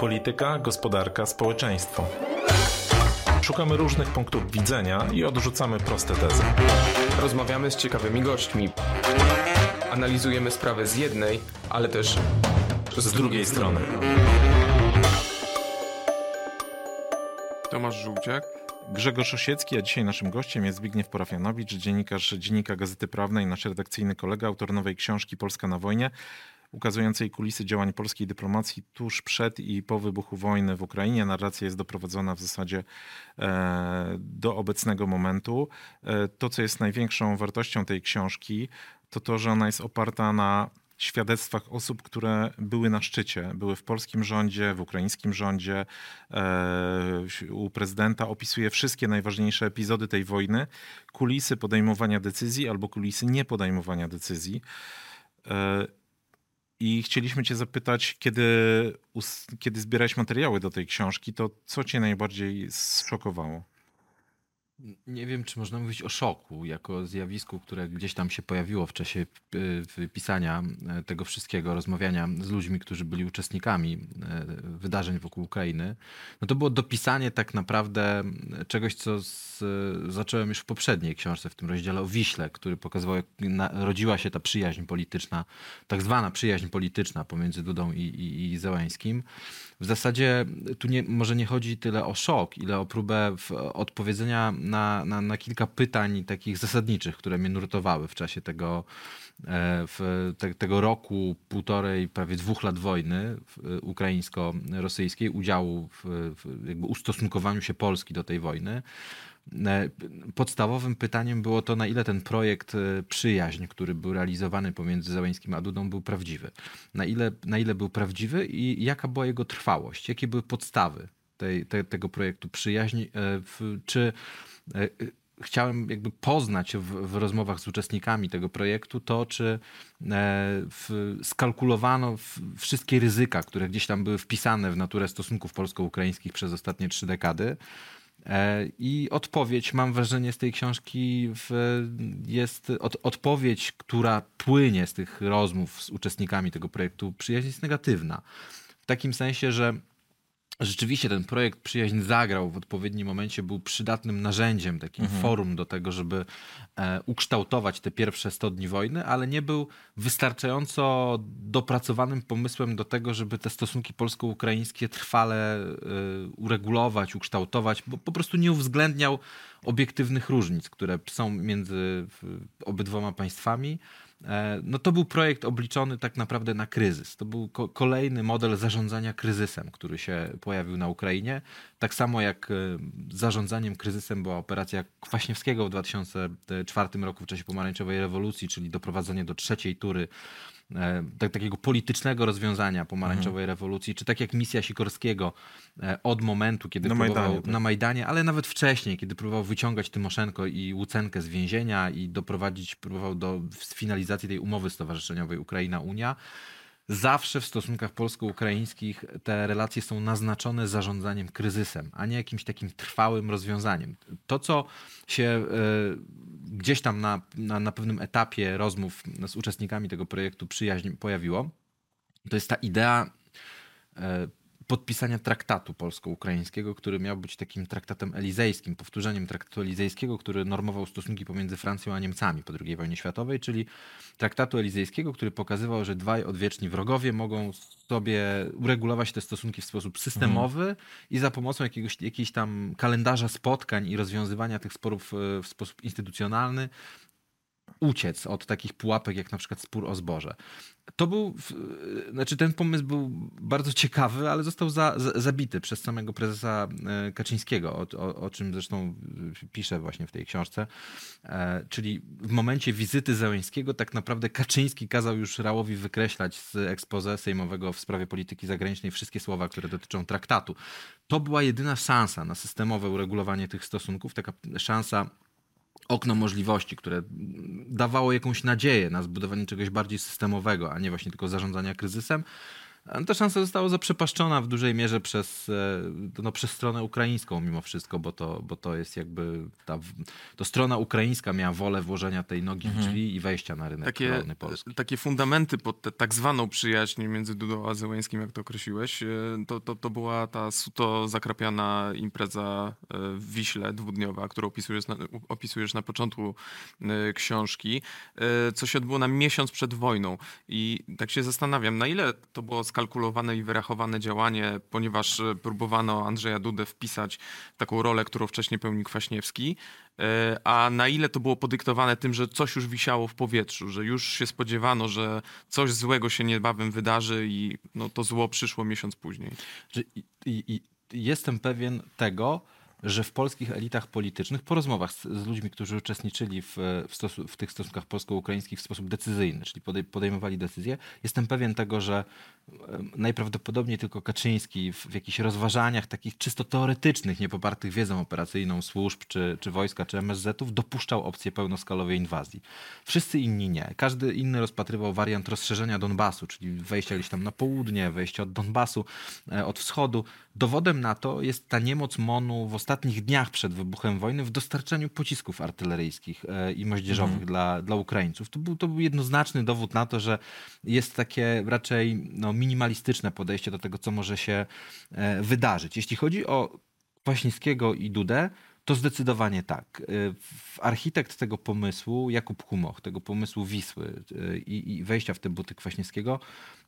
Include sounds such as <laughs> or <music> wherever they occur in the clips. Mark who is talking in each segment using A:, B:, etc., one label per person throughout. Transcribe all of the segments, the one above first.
A: Polityka, gospodarka, społeczeństwo. Szukamy różnych punktów widzenia i odrzucamy proste tezy.
B: Rozmawiamy z ciekawymi gośćmi. Analizujemy sprawę z jednej, ale też z,
A: Z drugiej strony.
B: Tomasz Żółciak.
A: Grzegorz Osiecki, a dzisiaj naszym gościem jest Zbigniew Porafianowicz, dziennikarz Dziennika Gazety Prawnej, nasz redakcyjny kolega, autor nowej książki Polska na wojnie, ukazującej kulisy działań polskiej dyplomacji tuż przed i po wybuchu wojny w Ukrainie. Narracja jest doprowadzona w zasadzie e, do obecnego momentu. E, to, co jest największą wartością tej książki, to to, że ona jest oparta na świadectwach osób, które były na szczycie, były w polskim rządzie, w ukraińskim rządzie, e, u prezydenta, opisuje wszystkie najważniejsze epizody tej wojny, kulisy podejmowania decyzji albo kulisy niepodejmowania decyzji. I chcieliśmy Cię zapytać, kiedy, kiedy zbierałeś materiały do tej książki, to co Cię najbardziej zszokowało?
C: Nie wiem, czy można mówić o szoku jako zjawisku, które gdzieś tam się pojawiło w czasie y, pisania e, tego wszystkiego, rozmawiania z ludźmi, którzy byli uczestnikami e, wydarzeń wokół Ukrainy. No to było dopisanie tak naprawdę czegoś, co z, zacząłem już w poprzedniej książce, w tym rozdziale o Wiśle, który pokazywał, jak rodziła się ta przyjaźń polityczna, tak zwana przyjaźń polityczna pomiędzy Dudą i, i, i Zełańskim. W zasadzie tu nie, może nie chodzi tyle o szok, ile o próbę odpowiedzenia na, na, na kilka pytań takich zasadniczych, które mnie nurtowały w czasie tego, e, w te, tego roku, półtorej, prawie dwóch lat wojny ukraińsko-rosyjskiej, udziału w, w jakby ustosunkowaniu się Polski do tej wojny. E, Podstawowym pytaniem było to, na ile ten projekt e, przyjaźń, który był realizowany pomiędzy Załęskim a Dudą, był prawdziwy. Na ile, na ile był prawdziwy i jaka była jego trwałość, jakie były podstawy tej, te, tego projektu przyjaźń, e, czy e, chciałem jakby poznać w, w rozmowach z uczestnikami tego projektu to, czy w, skalkulowano w, wszystkie ryzyka, które gdzieś tam były wpisane w naturę stosunków polsko-ukraińskich przez ostatnie trzy dekady. E, I odpowiedź, mam wrażenie, z tej książki w, jest od, odpowiedź, która płynie z tych rozmów z uczestnikami tego projektu przyjaźń jest negatywna. W takim sensie, że rzeczywiście ten projekt Przyjaźń zagrał w odpowiednim momencie, był przydatnym narzędziem, takim forum do tego, żeby e, ukształtować te pierwsze 100 dni wojny, ale nie był wystarczająco dopracowanym pomysłem do tego, żeby te stosunki polsko-ukraińskie trwale e, uregulować, ukształtować, bo po prostu nie uwzględniał obiektywnych różnic, które są między obydwoma państwami. E, No to był projekt obliczony tak naprawdę na kryzys. To był ko- kolejny model zarządzania kryzysem, który się pojawił na Ukrainie. Tak samo jak e, zarządzaniem kryzysem była operacja Kwaśniewskiego w 2004 roku w czasie pomarańczowej rewolucji, czyli doprowadzenie do trzeciej tury tak, takiego politycznego rozwiązania pomarańczowej rewolucji, czy tak jak misja Sikorskiego e, od momentu, kiedy
A: Na
C: próbował
A: Majdanie, tak.
C: na Majdanie, ale nawet wcześniej, kiedy próbował wyciągać Tymoszenko i Łucenkę z więzienia i doprowadzić, próbował do sfinalizacji tej umowy stowarzyszeniowej Ukraina-Unia. Zawsze w stosunkach polsko-ukraińskich te relacje są naznaczone zarządzaniem kryzysem, a nie jakimś takim trwałym rozwiązaniem. To, co się e, gdzieś tam na, na, na pewnym etapie rozmów z uczestnikami tego projektu przyjaźń pojawiło, to jest ta idea e, podpisania traktatu polsko-ukraińskiego, który miał być takim traktatem elizejskim, powtórzeniem traktatu elizejskiego, który normował stosunki pomiędzy Francją a Niemcami po II wojnie światowej, czyli traktatu elizejskiego, który pokazywał, że dwaj odwieczni wrogowie mogą sobie uregulować te stosunki w sposób systemowy i za pomocą jakiegoś, jakiejś tam kalendarza spotkań i rozwiązywania tych sporów e, w sposób instytucjonalny uciec od takich pułapek, jak na przykład spór o zboże. To był, w- znaczy ten pomysł był bardzo ciekawy, ale został za, za, zabity przez samego prezesa e, Kaczyńskiego, o, o, o czym zresztą e, piszę właśnie w tej książce. E, czyli w momencie wizyty Zełęńskiego tak naprawdę Kaczyński kazał już Rałowi wykreślać z expose sejmowego w sprawie polityki zagranicznej wszystkie słowa, które dotyczą traktatu. To była jedyna szansa na systemowe uregulowanie tych stosunków, taka szansa okno możliwości, które dawało jakąś nadzieję na zbudowanie czegoś bardziej systemowego, a nie właśnie tylko zarządzania kryzysem. Ta szansa została zaprzepaszczona w dużej mierze przez, e, no, przez stronę ukraińską mimo wszystko, bo to, bo to jest jakby ta, to strona ukraińska miała wolę włożenia tej nogi w drzwi i wejścia na rynek
D: Takie,
C: rolny polski.
D: takie fundamenty pod tę tak zwaną przyjaźń między Dudą a Zełęskim, jak to określiłeś, e, to, to, to była ta suto zakrapiana impreza e, w Wiśle dwudniowa, którą opisujesz na, opisujesz na początku e, książki, e, co się odbyło na miesiąc przed wojną. I tak się zastanawiam, na ile to było skalkulowane i wyrachowane działanie, ponieważ e, próbowano Andrzeja Dudę wpisać w taką rolę, którą wcześniej pełnił Kwaśniewski, e, a na ile to było podyktowane tym, że coś już wisiało w powietrzu, że już się spodziewano, że coś złego się niebawem wydarzy i no, to zło przyszło miesiąc później.
C: Jestem pewien tego, że w polskich elitach politycznych, po rozmowach z, z ludźmi, którzy uczestniczyli w, w, stosu, w tych stosunkach polsko-ukraińskich w sposób decyzyjny, czyli podej, podejmowali decyzje, jestem pewien tego, że najprawdopodobniej tylko Kaczyński w, w jakichś rozważaniach takich czysto teoretycznych, niepopartych wiedzą operacyjną służb, czy, czy wojska, czy MSZ-ów, dopuszczał opcję pełnoskalowej inwazji. Wszyscy inni nie. Każdy inny rozpatrywał wariant rozszerzenia Donbasu, czyli wejścia gdzieś tam na południe, wejścia od Donbasu, e, od wschodu. Dowodem na to jest ta niemoc MONU w ostatnich dniach przed wybuchem wojny w dostarczaniu pocisków artyleryjskich e, i moździerzowych dla, dla Ukraińców. To był, to był jednoznaczny dowód na to, że jest takie raczej no, minimalistyczne podejście do tego, co może się e, wydarzyć. Jeśli chodzi o Kwaśniewskiego i Dudę, to zdecydowanie tak. W- Architekt tego pomysłu, Jakub Humoch, tego pomysłu Wisły y, i, i wejścia w te buty Kwaśniewskiego,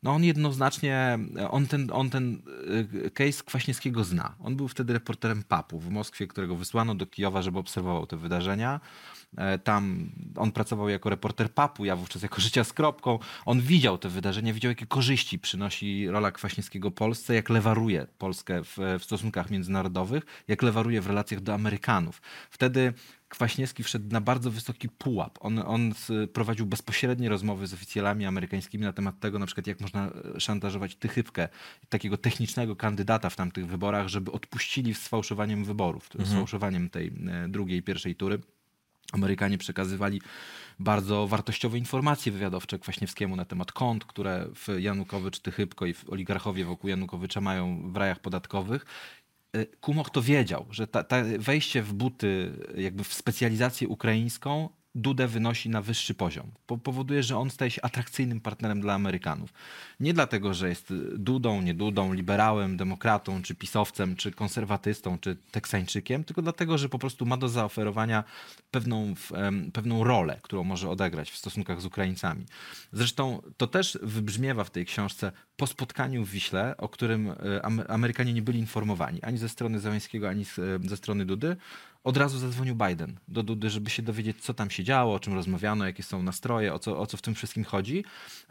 C: no on jednoznacznie, on ten, on ten y, case Kwaśniewskiego zna. On był wtedy reporterem PAP-u w Moskwie, którego wysłano do Kijowa, żeby obserwował te wydarzenia. E, Tam on pracował jako reporter PAP-u, ja wówczas jako życia z kropką. On widział te wydarzenia, widział jakie korzyści przynosi rola Kwaśniewskiego Polsce, jak lewaruje Polskę w, w stosunkach międzynarodowych, jak lewaruje w relacjach do Amerykanów. Wtedy Kwaśniewski wszedł na bardzo wysoki pułap. On, on prowadził bezpośrednie rozmowy z oficjalami amerykańskimi na temat tego, na przykład jak można e, szantażować Tychybkę, takiego technicznego kandydata w tamtych wyborach, żeby odpuścili z sfałszowaniem wyborów, z sfałszowaniem tej e, drugiej, pierwszej tury. Amerykanie przekazywali bardzo wartościowe informacje wywiadowcze Kwaśniewskiemu na temat kont, które w Janukowycz, Tychybko i w oligarchowie wokół Janukowycza mają w rajach podatkowych. E, Kumoch to wiedział, że ta, ta wejście w buty, jakby w specjalizację ukraińską, Dudę wynosi na wyższy poziom. Po, powoduje, że on staje się atrakcyjnym partnerem dla Amerykanów. Nie dlatego, że jest Dudą, nie Dudą, liberałem, demokratą, czy pisowcem, czy konserwatystą, czy teksańczykiem, tylko dlatego, że po prostu ma do zaoferowania pewną, pewną rolę, którą może odegrać w stosunkach z Ukraińcami. Zresztą to też wybrzmiewa w tej książce po spotkaniu w Wiśle, o którym e, Am- Amerykanie nie byli informowani ani ze strony Załęskiego, ani e, ze strony Dudy. Od razu zadzwonił Biden do Dudy, żeby się dowiedzieć, co tam się działo, o czym rozmawiano, jakie są nastroje, o co, o co w tym wszystkim chodzi.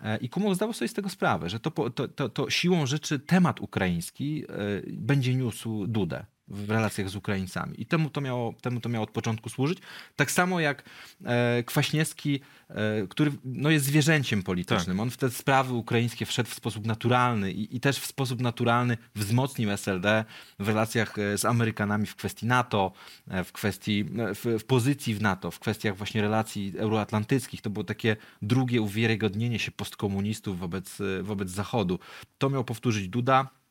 C: E, I Kumow zdawał sobie z tego sprawę, że to, to, to, to siłą rzeczy temat ukraiński e, będzie niósł Dudę w relacjach z Ukraińcami. I temu to miało, temu to miało od początku służyć. Tak samo jak e, Kwaśniewski, e, który no, jest zwierzęciem politycznym. On w te sprawy ukraińskie wszedł w sposób naturalny i, i też w sposób naturalny wzmocnił SLD w relacjach e, z Amerykanami w kwestii NATO, e, w kwestii, e, w, w pozycji w NATO, w kwestiach właśnie relacji euroatlantyckich. To było takie drugie uwiarygodnienie się postkomunistów wobec, wobec Zachodu. To miał powtórzyć Duda.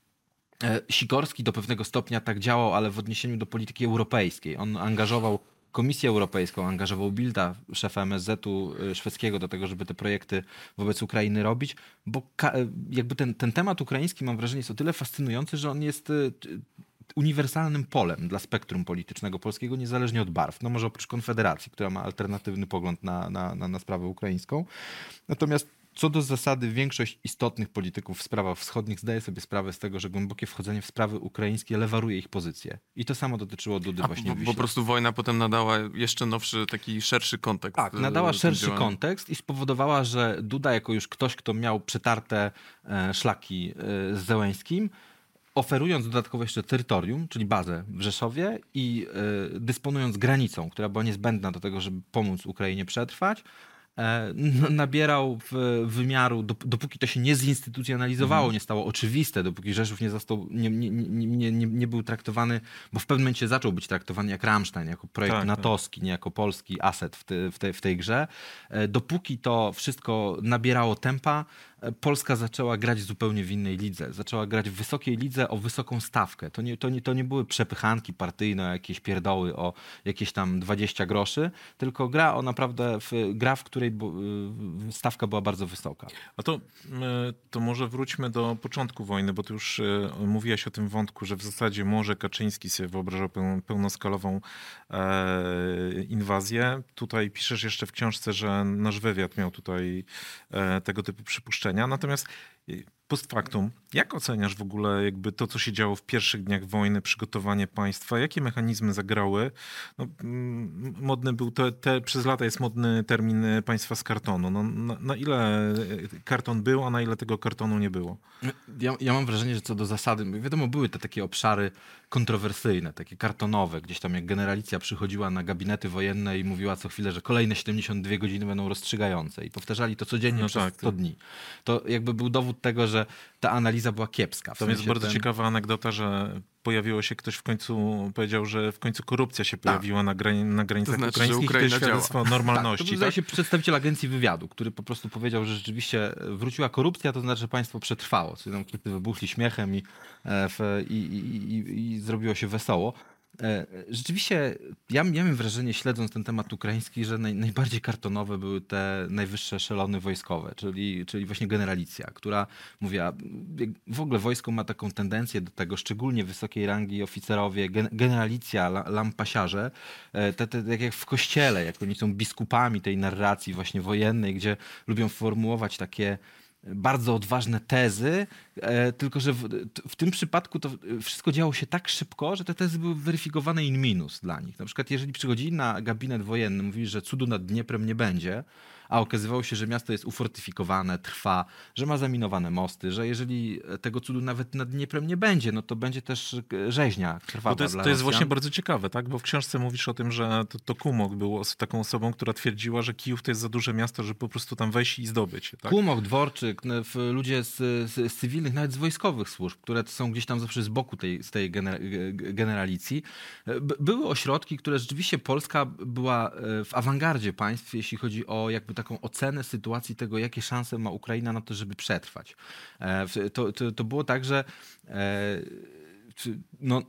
C: E, Sikorski do pewnego stopnia tak działał, ale w odniesieniu do polityki europejskiej. On angażował Komisję Europejską, angażował Bilda, szefa MSZ-u e, szwedzkiego do tego, żeby te projekty wobec Ukrainy robić, bo e, jakby ten, ten temat ukraiński mam wrażenie jest o tyle fascynujący, że on jest uniwersalnym polem dla spektrum politycznego polskiego, niezależnie od barw. No może oprócz Konfederacji, która ma alternatywny pogląd na, na, na, na sprawę ukraińską. Natomiast co do zasady, większość istotnych polityków w sprawach wschodnich zdaje sobie sprawę z tego, że głębokie wchodzenie w sprawy ukraińskie lewaruje ich pozycję. I to samo dotyczyło Dudy
D: A
C: właśnie
D: po,
C: w
D: po prostu wojna potem nadała jeszcze nowszy, taki szerszy kontekst.
C: Tak,
D: e,
C: nadała szerszy kontekst i spowodowała, że Duda, jako już ktoś, kto miał przetarte e, szlaki e, z Zełęskim, oferując dodatkowo jeszcze terytorium, czyli bazę w Rzeszowie i dysponując granicą, która była niezbędna do tego, żeby pomóc Ukrainie przetrwać, nabierał w wymiaru, dop- dopóki to się nie zinstytucjonalizowało, nie stało oczywiste, dopóki Rzeszów nie, został, nie, nie, nie, nie, był traktowany, bo w pewnym momencie zaczął być traktowany jak Rammstein, jako projekt
A: Tak, tak.
C: natowski, nie jako polski aset w, ty, w, tej, w tej grze. E, Dopóki to wszystko nabierało tempa, e, Polska zaczęła grać zupełnie w innej lidze. Zaczęła grać w wysokiej lidze o wysoką stawkę. To nie, to nie, to nie były przepychanki partyjne, jakieś pierdoły o jakieś tam 20 groszy, tylko gra o naprawdę, w, gra, w której stawka była bardzo wysoka.
A: A to, e, to może wróćmy do początku wojny, bo ty już e, mówiłeś o tym wątku, że w zasadzie może Kaczyński sobie wyobrażał peł- pełnoskalową e, inwazję. Tutaj piszesz jeszcze w książce, że nasz wywiad miał tutaj tego typu przypuszczenia. Natomiast e, post factum, jak oceniasz w ogóle jakby to, co się działo w pierwszych dniach wojny, przygotowanie państwa? Jakie mechanizmy zagrały? No, modny był, to, te, przez lata jest modny termin e, państwa z kartonu. No, na, na ile e, karton był, a na ile tego kartonu nie było?
C: Ja, ja mam wrażenie, że co do zasady, wiadomo, były te takie obszary kontrowersyjne, takie kartonowe, gdzieś tam jak generalicja przychodziła na gabinety wojenne i mówiła co chwilę, że kolejne 72 godziny będą rozstrzygające i powtarzali to codziennie
A: No
C: przez
A: tak,
C: 100
A: to-
C: dni. To jakby był dowód tego, że ta analiza była kiepska. W
A: To jest bardzo
C: ten-
A: ciekawa anegdota, że pojawiło się ktoś w końcu, powiedział, że w końcu korupcja się
C: Tak.
A: pojawiła na, grani- na granicach
D: To znaczy, że
A: ukraińskich.
D: Ukraina
A: to jest świadectwo
C: Tak, to
A: normalności.
C: był,
A: Tak,
C: się, przedstawiciel agencji wywiadu, który po prostu powiedział, że rzeczywiście wróciła korupcja, to znaczy, że państwo przetrwało. Czyli tam wszyscy wybuchli śmiechem i, e, i, i, i, i zrobiło się wesoło. E, Rzeczywiście, ja, ja miałem wrażenie, śledząc ten temat ukraiński, że naj, najbardziej kartonowe były te najwyższe szelony wojskowe, czyli, czyli właśnie generalicja, która mówiła, w ogóle wojsko ma taką tendencję do tego, szczególnie wysokiej rangi oficerowie, gen, generalicja, la, lampasiarze, e, te, te, tak jak w kościele, jak oni są biskupami tej narracji właśnie wojennej, gdzie lubią formułować takie bardzo odważne tezy, e, tylko że w, w tym przypadku to wszystko działo się tak szybko, że te tezy były weryfikowane in minus dla nich. Na przykład jeżeli przychodzili na gabinet wojenny, mówili, że cudu nad Dnieprem nie będzie, a okazywało się, że miasto jest ufortyfikowane, trwa, że ma zaminowane mosty, że jeżeli tego cudu nawet nad Dnieprem nie będzie, no to będzie też e, rzeźnia krwawa
A: Bo to jest, to jest właśnie bardzo ciekawe, tak? Bo w książce mówisz o tym, że to, to Kumok był taką osobą, która twierdziła, że Kijów to jest za duże miasto, żeby po prostu tam wejść i zdobyć. Tak?
C: Kumok, Dworczyk, ludzie z, z, z cywilnych, nawet z wojskowych służb, które są gdzieś tam zawsze z boku tej, z tej gener, ge- generalicji. E, Były ośrodki, które rzeczywiście Polska była e, w awangardzie państw, jeśli chodzi o jakby taką ocenę sytuacji tego, jakie szanse ma Ukraina na to, żeby przetrwać. E, To, to, to było tak, że e, no,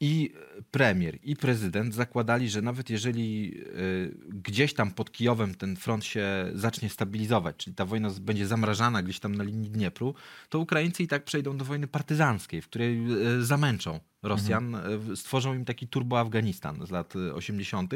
C: i premier, i prezydent zakładali, że nawet jeżeli y, gdzieś tam pod Kijowem ten front się zacznie stabilizować, czyli ta wojna będzie zamrażana gdzieś tam na linii Dniepru, to Ukraińcy i tak przejdą do wojny partyzanckiej, w której zamęczą Rosjan, y, stworzą im taki turbo-Afganistan z lat y, 80.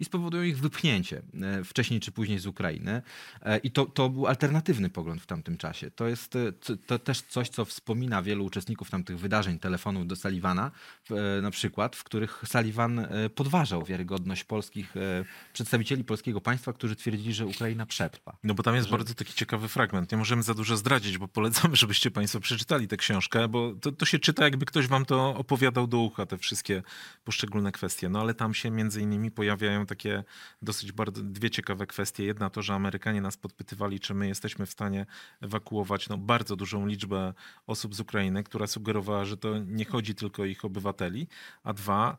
C: i spowodują ich wypchnięcie y, wcześniej czy później z Ukrainy. E, I to, to był alternatywny pogląd w tamtym czasie. To jest to też coś, co wspomina wielu uczestników tamtych wydarzeń, telefonów do e, na przykład, w których Sullivan e, podważał wiarygodność polskich e, przedstawicieli polskiego państwa, którzy twierdzili, że Ukraina przetrwa.
A: No bo tam jest bardzo taki ciekawy fragment. Nie możemy za dużo zdradzić, bo polecamy, <laughs> żebyście Państwo przeczytali tę książkę, bo to, to się czyta, jakby ktoś Wam to opowiadał do ucha, te wszystkie poszczególne kwestie. No ale tam się między innymi pojawiają takie dosyć bardzo dwie ciekawe kwestie. Jedna to, że Amerykanie nas podpytywali, czy my jesteśmy w stanie ewakuować no, bardzo dużą liczbę osób z Ukrainy, która sugerowała, że to nie chodzi tylko o ich obywateli, a dwa,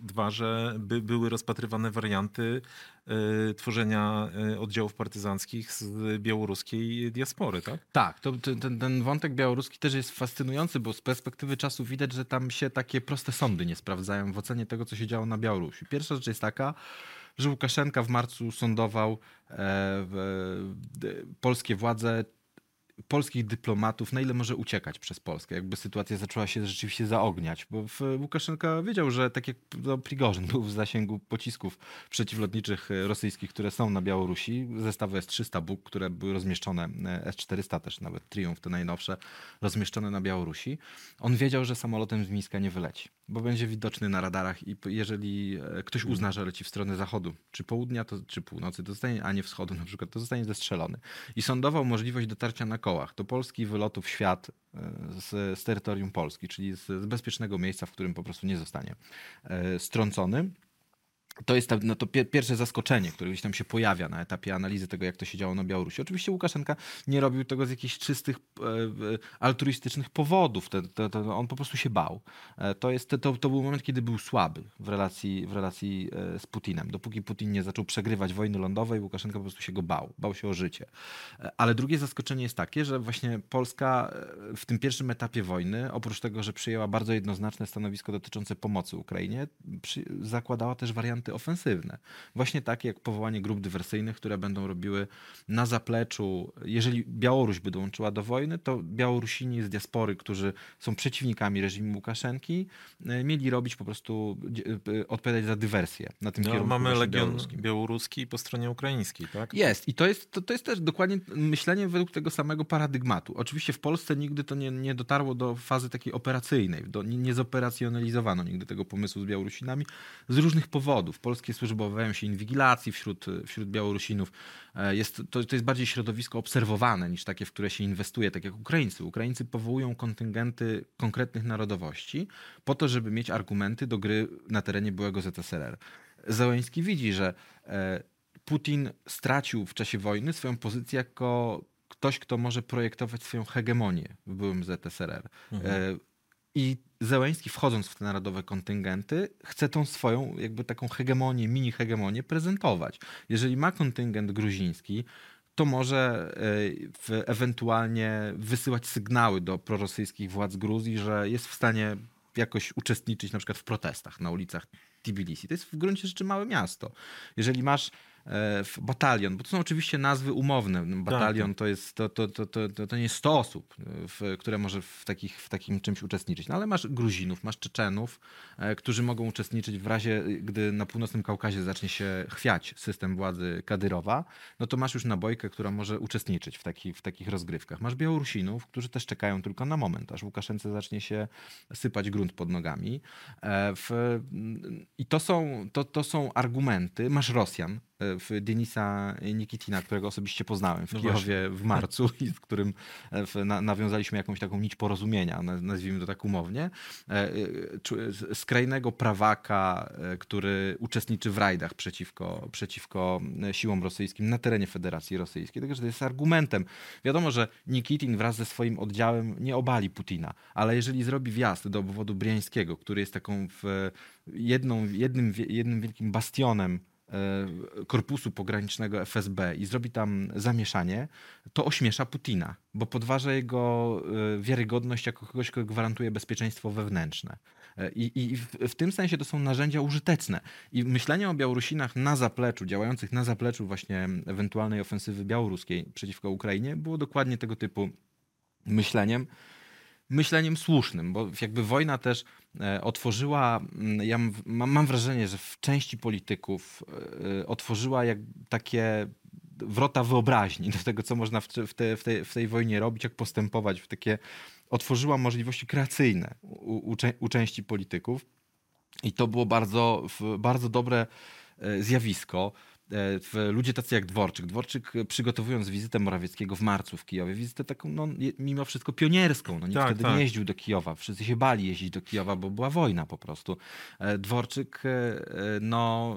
A: dwa że by, były rozpatrywane warianty y, tworzenia y, oddziałów partyzanckich z białoruskiej diaspory, tak?
C: Tak, to, ten, ten wątek białoruski też jest fascynujący, bo z perspektywy czasu widać, że tam się takie proste sądy nie sprawdzają w ocenie tego, co się działo na Białorusi. Pierwsza rzecz jest taka, że Łukaszenka w marcu sądował e, d, polskie władze polskich dyplomatów, na ile może uciekać przez Polskę, jakby sytuacja zaczęła się rzeczywiście zaogniać, bo Łukaszenka wiedział, że tak jak no, Prigorzyn był w zasięgu pocisków przeciwlotniczych e, rosyjskich, które są na Białorusi, zestawy S-300 Buk, które były rozmieszczone, e, S-400 też nawet, Triumph te najnowsze, rozmieszczone na Białorusi. On wiedział, że samolotem z Mińska nie wyleci, bo będzie widoczny na radarach i jeżeli e, ktoś uzna, że leci w stronę zachodu, czy południa, to, czy północy, to zostanie, a nie wschodu na przykład, to zostanie zestrzelony. I sądował możliwość dotarcia na kołach do Polski, wylotu w świat e, z, z terytorium Polski, czyli z, z bezpiecznego miejsca, w którym po prostu nie zostanie e, strącony. To jest ta, no to pie, pierwsze zaskoczenie, które gdzieś tam się pojawia na etapie analizy tego, jak to się działo na Białorusi. Oczywiście Łukaszenka nie robił tego z jakichś czystych, e, altruistycznych powodów. To, to, to on po prostu się bał. E, to, jest, to, to był moment, kiedy był słaby w relacji, w relacji e, z Putinem. Dopóki Putin nie zaczął przegrywać wojny lądowej, Łukaszenka po prostu się go bał. Bał się o życie. Ale drugie zaskoczenie jest takie, że właśnie Polska w tym pierwszym etapie wojny, oprócz tego, że przyjęła bardzo jednoznaczne stanowisko dotyczące pomocy Ukrainie, zakładała też warianty ofensywne. Właśnie takie jak powołanie grup dywersyjnych, które będą robiły na zapleczu, jeżeli Białoruś by dołączyła do wojny, to Białorusini z diaspory, którzy są przeciwnikami reżimu Łukaszenki, e, mieli robić po prostu, e, odpowiadać za dywersję na tym
A: No,
C: kierunku
A: mamy legion
C: białoruskim.
A: białoruski po stronie ukraińskiej, tak?
C: Jest i to jest, to, to jest też dokładnie myślenie według tego samego paradygmatu. Oczywiście w Polsce nigdy to nie, nie dotarło do fazy takiej operacyjnej, do, nie, nie zoperacjonalizowano nigdy tego pomysłu z Białorusinami z różnych powodów. Polskie służby obawiają się inwigilacji wśród, wśród Białorusinów. E, Jest, to, to jest bardziej środowisko obserwowane niż takie, w które się inwestuje, tak jak Ukraińcy. Ukraińcy powołują kontyngenty konkretnych narodowości po to, żeby mieć argumenty do gry na terenie byłego ZSRR. Zełęński widzi, że e, Putin stracił w czasie wojny swoją pozycję jako ktoś, kto może projektować swoją hegemonię w byłym ZSRR. E, I Zełęński, wchodząc w te narodowe kontyngenty, chce tą swoją jakby taką hegemonię, mini hegemonię prezentować. Jeżeli ma kontyngent gruziński, to może e, ewentualnie wysyłać sygnały do prorosyjskich władz Gruzji, że jest w stanie jakoś uczestniczyć na przykład w protestach na ulicach Tbilisi. To jest w gruncie rzeczy małe miasto. Jeżeli masz batalion, bo to są oczywiście nazwy umowne. No, Batalion to jest to, to, to, to, nie jest 100 osób, e, w, które może w, takich, w takim czymś uczestniczyć. No ale masz Gruzinów, masz Czeczenów, e, którzy mogą uczestniczyć w razie, gdy na północnym Kaukazie zacznie się chwiać system władzy Kadyrowa, no to masz już nabojkę, która może uczestniczyć w, taki, w takich rozgrywkach. Masz Białorusinów, którzy też czekają tylko na moment, aż Łukaszence zacznie się sypać grunt pod nogami. E, W, I to są, to, to są argumenty. Masz Rosjan, e, w Denisa Nikitina, którego osobiście poznałem w
A: No
C: Kijowie w marcu <laughs> i z którym e, nawiązaliśmy jakąś taką nić porozumienia, na- nazwijmy to tak umownie. E, e, Skrajnego prawaka, który uczestniczy w rajdach przeciwko, przeciwko siłom rosyjskim na terenie Federacji Rosyjskiej. Także to jest argumentem. Wiadomo, że Nikitin wraz ze swoim oddziałem nie obali Putina, ale jeżeli zrobi wjazd do obwodu briańskiego, który jest taką w jedną, jednym, jednym wielkim bastionem korpusu pogranicznego FSB i zrobi tam zamieszanie, to ośmiesza Putina, bo podważa jego e, wiarygodność jako kogoś, kto gwarantuje bezpieczeństwo wewnętrzne. E, I, i w, w tym sensie to są narzędzia użyteczne. I myślenie o Białorusinach na zapleczu, działających na zapleczu właśnie ewentualnej ofensywy białoruskiej przeciwko Ukrainie, było dokładnie tego typu myśleniem myśleniem słusznym, bo jakby wojna też e, otworzyła, mm, ja mam- wrażenie, że w części polityków e, otworzyła jak takie wrota wyobraźni do tego, co można w, te, w, tej, w tej wojnie robić, jak postępować, w takie otworzyła możliwości kreacyjne u, u, u części polityków. I to było bardzo, bardzo dobre e, zjawisko. E, Ludzie tacy jak Dworczyk. Dworczyk e, przygotowując wizytę Morawieckiego w marcu w Kijowie, wizytę taką no, mimo wszystko pionierską. No, nikt
A: Tak,
C: wtedy
A: tak.
C: nie jeździł do Kijowa. Wszyscy się bali jeździć do Kijowa, bo była wojna po prostu. E, Dworczyk no,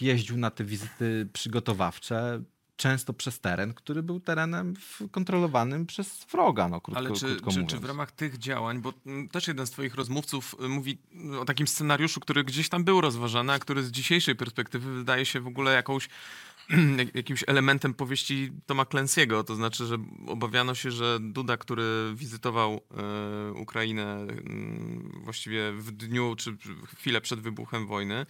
C: jeździł na te wizyty przygotowawcze często przez teren, który był terenem kontrolowanym przez wroga, no krótko,
D: Ale czy,
C: krótko
D: czy, czy w ramach tych działań, bo mm, też jeden z twoich rozmówców y, mówi y, o takim scenariuszu, który gdzieś tam był rozważany, a który z dzisiejszej perspektywy wydaje się w ogóle jakąś <clears throat> jak- jakimś elementem powieści Toma Clancy'ego, to znaczy, że obawiano się, że Duda, który wizytował e, Ukrainę mm, właściwie w dniu czy chwilę przed wybuchem wojny,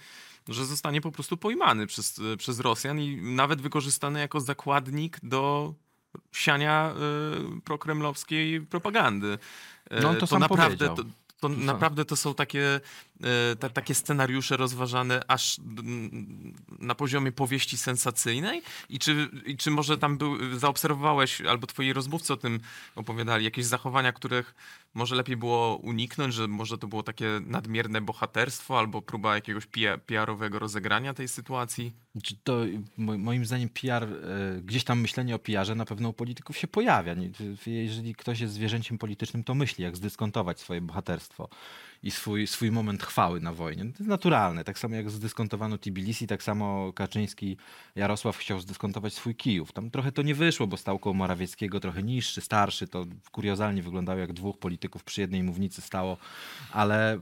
D: że zostanie po prostu pojmany przez, przez Rosjan i nawet wykorzystany jako zakładnik do siania y, prokremlowskiej propagandy. E,
C: No, to sam
D: naprawdę, to, to naprawdę to są takie, e, ta, takie scenariusze rozważane aż na poziomie powieści sensacyjnej? I czy, i czy może tam był, zaobserwowałeś, albo twoi rozmówcy o tym opowiadali, jakieś zachowania, których może lepiej było uniknąć, że może to było takie nadmierne bohaterstwo, albo próba jakiegoś PR-owego rozegrania tej sytuacji?
C: Czy to mo- moim zdaniem PR, e, gdzieś tam myślenie o PR-ze na pewno u polityków się pojawia. Jeżeli ktoś jest zwierzęciem politycznym, to myśli, jak zdyskontować swoje bohaterstwo i swój, swój moment chwały na wojnie. To jest naturalne. Tak samo jak zdyskontowano Tbilisi, tak samo Kaczyński, Jarosław chciał zdyskontować swój Kijów. Tam trochę to nie wyszło, bo stał koło Morawieckiego trochę niższy, starszy. To kuriozalnie wyglądało, jak dwóch polityków przy jednej mównicy stało. Ale e,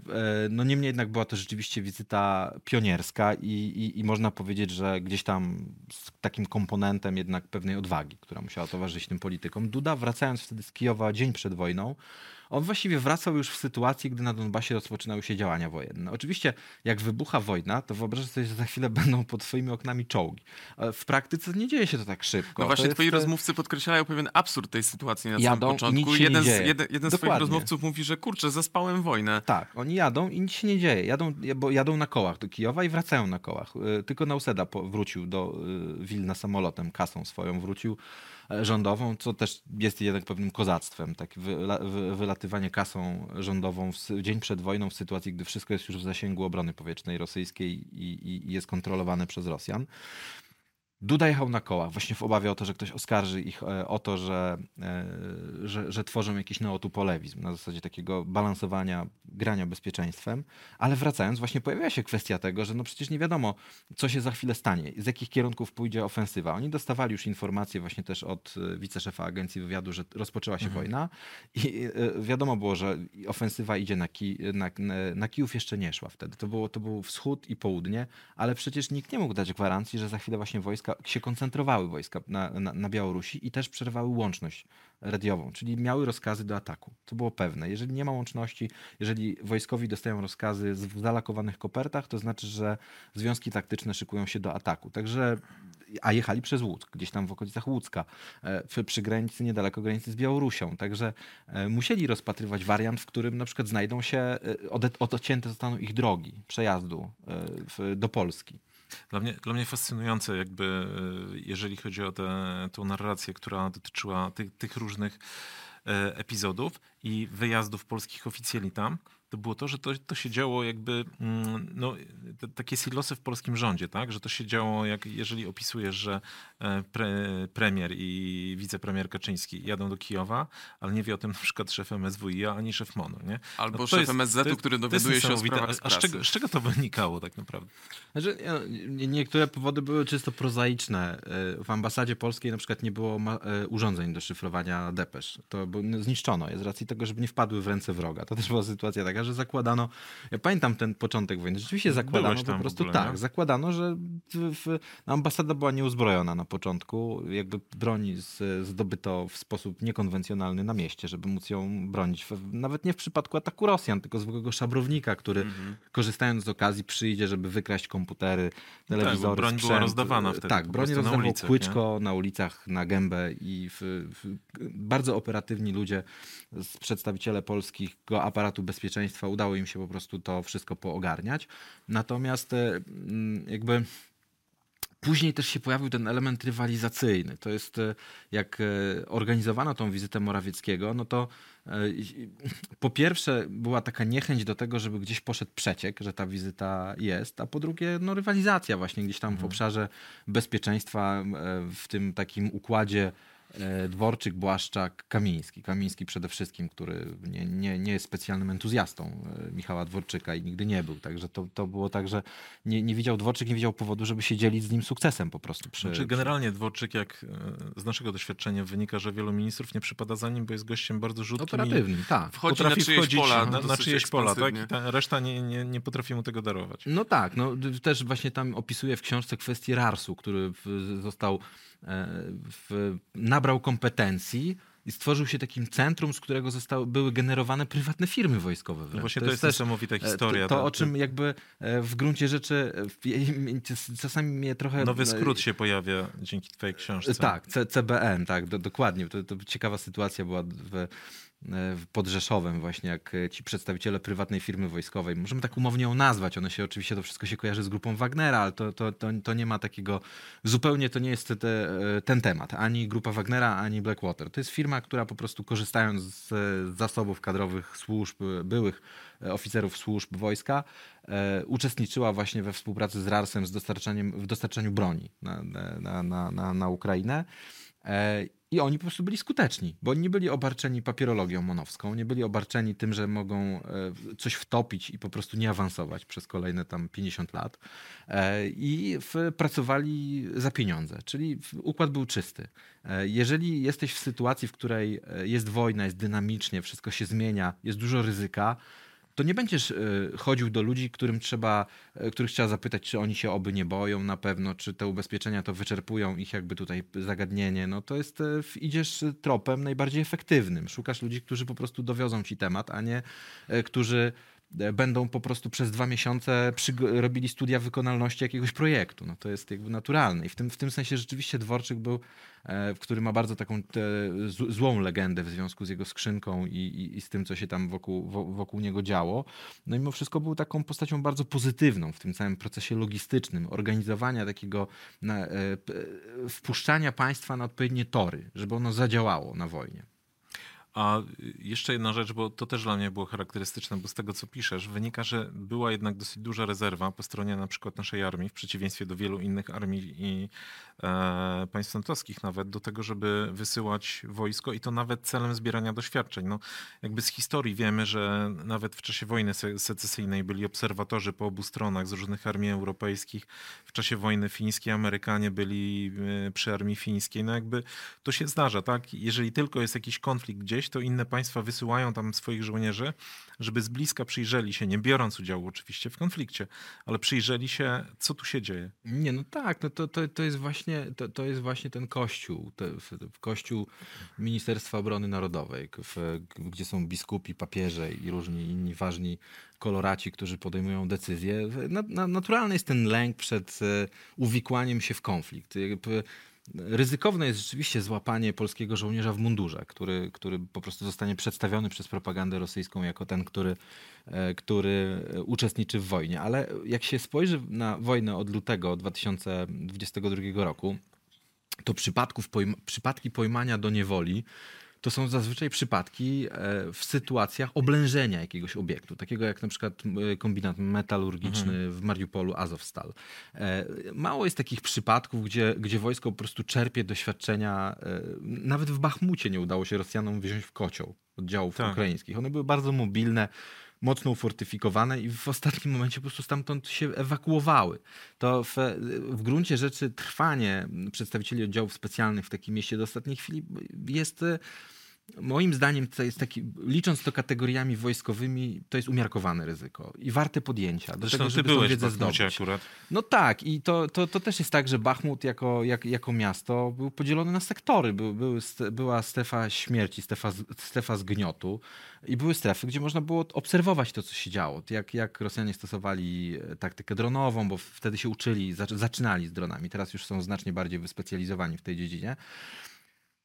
C: no niemniej jednak była to rzeczywiście wizyta pionierska i, i, i można powiedzieć, że gdzieś tam z takim komponentem jednak pewnej odwagi, która musiała towarzyszyć tym politykom. Duda wracając wtedy z Kijowa dzień przed wojną, on właściwie wracał już w sytuacji, gdy na Donbasie rozpoczynały się działania wojenne. Oczywiście, jak wybucha wojna, to wyobrażasz sobie, że za chwilę będą pod twoimi oknami czołgi. W praktyce nie dzieje się to tak szybko.
D: No
C: To
D: właśnie
C: jest,
D: twoi
C: e,
D: rozmówcy podkreślają pewien absurd tej sytuacji na
C: Jadą
D: samym początku.
C: nic się nie
D: jeden, z, jeden, jeden z twoich rozmówców mówi, że kurczę, zaspałem wojnę.
C: Tak, oni jadą i nic się nie dzieje. Jadą, bo jadą na kołach do Kijowa i wracają na kołach. Y, Tylko Nauseda wrócił do y, Wilna samolotem, kasą swoją wrócił e, rządową, co też jest jednak pewnym kozactwem. Tak wyla, wy, wylatywanie kasą rządową w, dzień przed wojną w sytuacji, gdy wszystko jest już w zasięgu obrony powietrznej rosyjskiej i, i, i jest kontrolowane przez Rosjan. Duda jechał na kołach, właśnie w obawie o to, że ktoś oskarży ich e, o to, że, e, że, że tworzą jakiś neotupolewizm na zasadzie takiego balansowania, grania bezpieczeństwem. Ale wracając, właśnie pojawiła się kwestia tego, że no przecież nie wiadomo, co się za chwilę stanie, z jakich kierunków pójdzie ofensywa. Oni dostawali już informacje właśnie też od e, wiceszefa agencji wywiadu, że rozpoczęła się wojna i wiadomo było, że ofensywa idzie na, ki, na, na Kijów jeszcze nie szła wtedy. To, było, to był wschód i południe, ale przecież nikt nie mógł dać gwarancji, że za chwilę właśnie wojska się koncentrowały wojska na, na, na Białorusi i też przerwały łączność radiową, czyli miały rozkazy do ataku. To było pewne. Jeżeli nie ma łączności, jeżeli wojskowi dostają rozkazy w zalakowanych kopertach, to znaczy, że związki taktyczne szykują się do ataku. Także a jechali przez Łódź, gdzieś tam w okolicach Łódzka, e, przy, przy granicy, niedaleko granicy z Białorusią. Także e, musieli rozpatrywać wariant, w którym na przykład znajdą się, e, odcięte zostaną ich drogi przejazdu do Polski.
A: Dla mnie, dla mnie fascynujące, jakby e, jeżeli chodzi o tę narrację, która dotyczyła tych, tych różnych e, epizodów i wyjazdów polskich oficjeli tam, to było to, że to, to się działo jakby, mm, no, te, takie silosy w polskim rządzie, tak? Że to się działo, jak jeżeli opisujesz, że e, pre, premier i wicepremier Kaczyński jadą do Kijowa, ale nie wie o tym na przykład szef MSWiA ani szef MONU, nie?
D: Albo
A: to
D: szef
A: jest-
D: MSZ-u, który dowiaduje się o sprawach z
A: A z czego, z czego to wynikało tak naprawdę?
C: Znaczy, nie- niektóre powody były czysto prozaiczne. E, W ambasadzie polskiej na przykład nie było ma- e, urządzeń do szyfrowania depesz. To było- no, zniszczono je z racji tego, żeby nie wpadły w ręce wroga. To też była sytuacja taka, że zakładano, ja pamiętam ten początek wojny, rzeczywiście zakładano po prostu
A: ogóle,
C: tak,
A: nie?
C: zakładano, że w, w, ambasada była nieuzbrojona na początku, jakby broni z, zdobyto w sposób niekonwencjonalny na mieście, żeby móc ją bronić. Nawet nie w przypadku ataku Rosjan, tylko zwykłego szabrownika, który
A: Mhm.
C: korzystając z okazji przyjdzie, żeby wykraść komputery, telewizory,
A: Tak, broń była
C: sprzęt.
A: rozdawana wtedy
C: Tak, broń
A: prostu na
C: rozdawał
A: ulicach,
C: płyczko na ulicach, na gębę i w, w, bardzo operatywni ludzie, przedstawiciele polskiego aparatu bezpieczeństwa, udało im się po prostu to wszystko poogarniać. Natomiast e, mm, jakby Później też się pojawił ten element rywalizacyjny. To jest, e, jak e, organizowano tą wizytę Morawieckiego, no to po pierwsze była taka niechęć do tego, żeby gdzieś poszedł przeciek, że ta wizyta jest, a po drugie no, rywalizacja właśnie gdzieś tam w obszarze bezpieczeństwa, w tym takim układzie Dworczyk, Błaszczak, Kamiński. Kamiński przede wszystkim, który nie, nie, nie jest specjalnym entuzjastą e, Michała Dworczyka i nigdy nie był. Także to, to było tak, że nie, nie widział Dworczyk, nie widział powodu, żeby się dzielić z nim sukcesem po prostu. Przy,
A: Znaczy generalnie Dworczyk, jak e, z naszego doświadczenia wynika, że wielu ministrów nie przypada za nim, bo jest gościem bardzo rzutkim i
C: Operatywnym, tak.
D: Wchodzi na
A: potrafi
D: czyjeś
A: wchodzić
D: pola
A: na, na
D: dosyć
A: czyjeś pola, tak? I ta reszta nie, nie, nie potrafi mu tego darować.
C: No tak, no też właśnie tam opisuje w książce kwestię RARS-u, który w, został, e, w, nabrał kompetencji i stworzył się takim centrum, z którego zostały, były generowane prywatne firmy wojskowe.
A: No właśnie to jest, niesamowita
C: e,
A: historia.
C: To, to
A: ta-
C: o czym jakby e, w gruncie rzeczy czasami mnie trochę...
A: Nowy
C: e,
A: skrót się pojawia dzięki twojej książce.
C: Tak, C- CBN, tak, do, dokładnie. To, to ciekawa sytuacja była w pod Rzeszowem właśnie, jak e, ci przedstawiciele prywatnej firmy wojskowej, możemy tak umownie ją nazwać, one się oczywiście, to wszystko się kojarzy z grupą Wagnera, ale to, to, to, to nie ma takiego, zupełnie to nie jest te, e, ten temat, ani grupa Wagnera, ani Blackwater. To jest firma, która po prostu korzystając z zasobów kadrowych służb, e, byłych e, oficerów służb wojska, e, uczestniczyła właśnie we współpracy z RARS-em z dostarczaniem, w dostarczaniu broni na, na, na, na, na Ukrainę. E, I oni po prostu byli skuteczni, bo nie byli obarczeni papierologią monowską, nie byli obarczeni tym, że mogą e, coś wtopić i po prostu nie awansować przez kolejne tam 50 lat. E, I pracowali za pieniądze, czyli układ był czysty. Jeżeli jesteś w sytuacji, w której jest wojna, jest dynamicznie, wszystko się zmienia, jest dużo ryzyka, to nie będziesz e, chodził do ludzi, którym trzeba, e, których trzeba zapytać, czy oni się oby nie boją na pewno, czy te ubezpieczenia to wyczerpują ich jakby tutaj zagadnienie. No to jest, e, idziesz tropem najbardziej efektywnym. Szukasz ludzi, którzy po prostu dowiozą ci temat, a nie którzy będą po prostu przez dwa miesiące robili studia wykonalności jakiegoś projektu. No to jest jakby naturalne. I w tym, w tym sensie rzeczywiście Dworczyk był, e, który ma bardzo taką te, złą legendę w związku z jego skrzynką i, i, i, z tym, co się tam wokół, wokół niego działo. No mimo wszystko był taką postacią bardzo pozytywną w tym całym procesie logistycznym, organizowania takiego na, e, wpuszczania państwa na odpowiednie tory, żeby ono zadziałało na wojnie.
A: A jeszcze jedna rzecz, bo to też dla mnie było charakterystyczne, bo z tego co piszesz, wynika, że była jednak dosyć duża rezerwa po stronie na przykład naszej armii, w przeciwieństwie do wielu innych armii i e, państw natowskich nawet, do tego, żeby wysyłać wojsko i to nawet celem zbierania doświadczeń. No, jakby z historii wiemy, że nawet w czasie wojny secesyjnej byli obserwatorzy po obu stronach z różnych armii europejskich. W czasie wojny fińskiej Amerykanie byli e, przy armii fińskiej. No jakby to się zdarza, tak? Jeżeli tylko jest jakiś konflikt gdzieś, gdzieś, to inne państwa wysyłają tam swoich żołnierzy, żeby z bliska przyjrzeli się, nie biorąc udziału oczywiście w konflikcie, ale przyjrzeli się, co tu się dzieje.
C: Nie, no tak, no to, to, to, jest, właśnie, to, to jest właśnie ten kościół, to, kościół Ministerstwa Obrony Narodowej, w, gdzie są biskupi, papieże i różni inni ważni koloraci, którzy podejmują decyzje. Na, na, naturalny jest ten lęk przed e, uwikłaniem się w konflikt. Ryzykowne jest rzeczywiście złapanie polskiego żołnierza w mundurze, który, który po prostu zostanie przedstawiony przez propagandę rosyjską jako ten, który, e, który uczestniczy w wojnie. Ale jak się spojrzy na wojnę od lutego 2022 roku, to przypadków, przypadki pojmania do niewoli to są zazwyczaj przypadki e, w sytuacjach oblężenia jakiegoś obiektu, takiego jak na przykład e, kombinat metalurgiczny mhm. w Mariupolu Azovstal. E, mało jest takich przypadków, gdzie, gdzie wojsko po prostu czerpie doświadczenia. Nawet w Bachmucie nie udało się Rosjanom wziąć w kocioł oddziałów tak. ukraińskich. One były bardzo mobilne mocno ufortyfikowane i w ostatnim momencie po prostu stamtąd się ewakuowały. To w, w gruncie rzeczy trwanie przedstawicieli oddziałów specjalnych w takim mieście do ostatniej chwili jest Moim zdaniem to jest taki, licząc to kategoriami wojskowymi, to jest umiarkowane ryzyko i warte podjęcia. Do
A: Zresztą tego, żeby ty byłeś wiedzę zdobyć. akurat.
C: No tak i to, to, to też jest tak, że Bachmut jako, jak, jako miasto był podzielony na sektory. Był, był, była strefa śmierci, strefa, strefa zgniotu i były strefy, gdzie można było obserwować to, co się działo. Jak, jak Rosjanie stosowali e, taktykę dronową, bo wtedy się uczyli, zaczynali z dronami. Teraz już są znacznie bardziej wyspecjalizowani w tej dziedzinie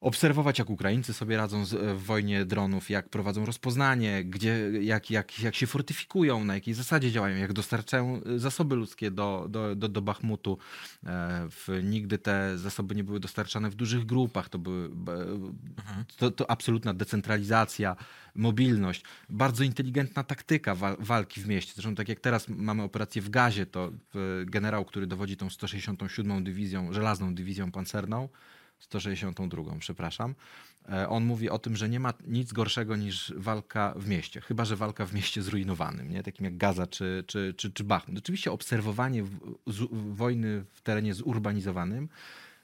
C: obserwować, jak Ukraińcy sobie radzą z, w wojnie dronów, jak prowadzą rozpoznanie, gdzie, jak, jak, jak się fortyfikują, na jakiej zasadzie działają, jak dostarczają e, zasoby ludzkie do, do, do, do Bachmutu. E, w, nigdy te zasoby nie były dostarczane w dużych grupach. To, były, mhm. to, to absolutna decentralizacja, mobilność, bardzo inteligentna taktyka wa walki w mieście. Zresztą tak jak teraz mamy operację w Gazie, to generał, który dowodzi tą 167 dywizją, żelazną dywizją pancerną, 162, przepraszam. E, on mówi o tym, że nie ma nic gorszego niż walka w mieście, chyba że walka w mieście zrujnowanym, nie? takim jak Gaza czy, czy, czy, czy Bachmut. Oczywiście obserwowanie wojny w terenie zurbanizowanym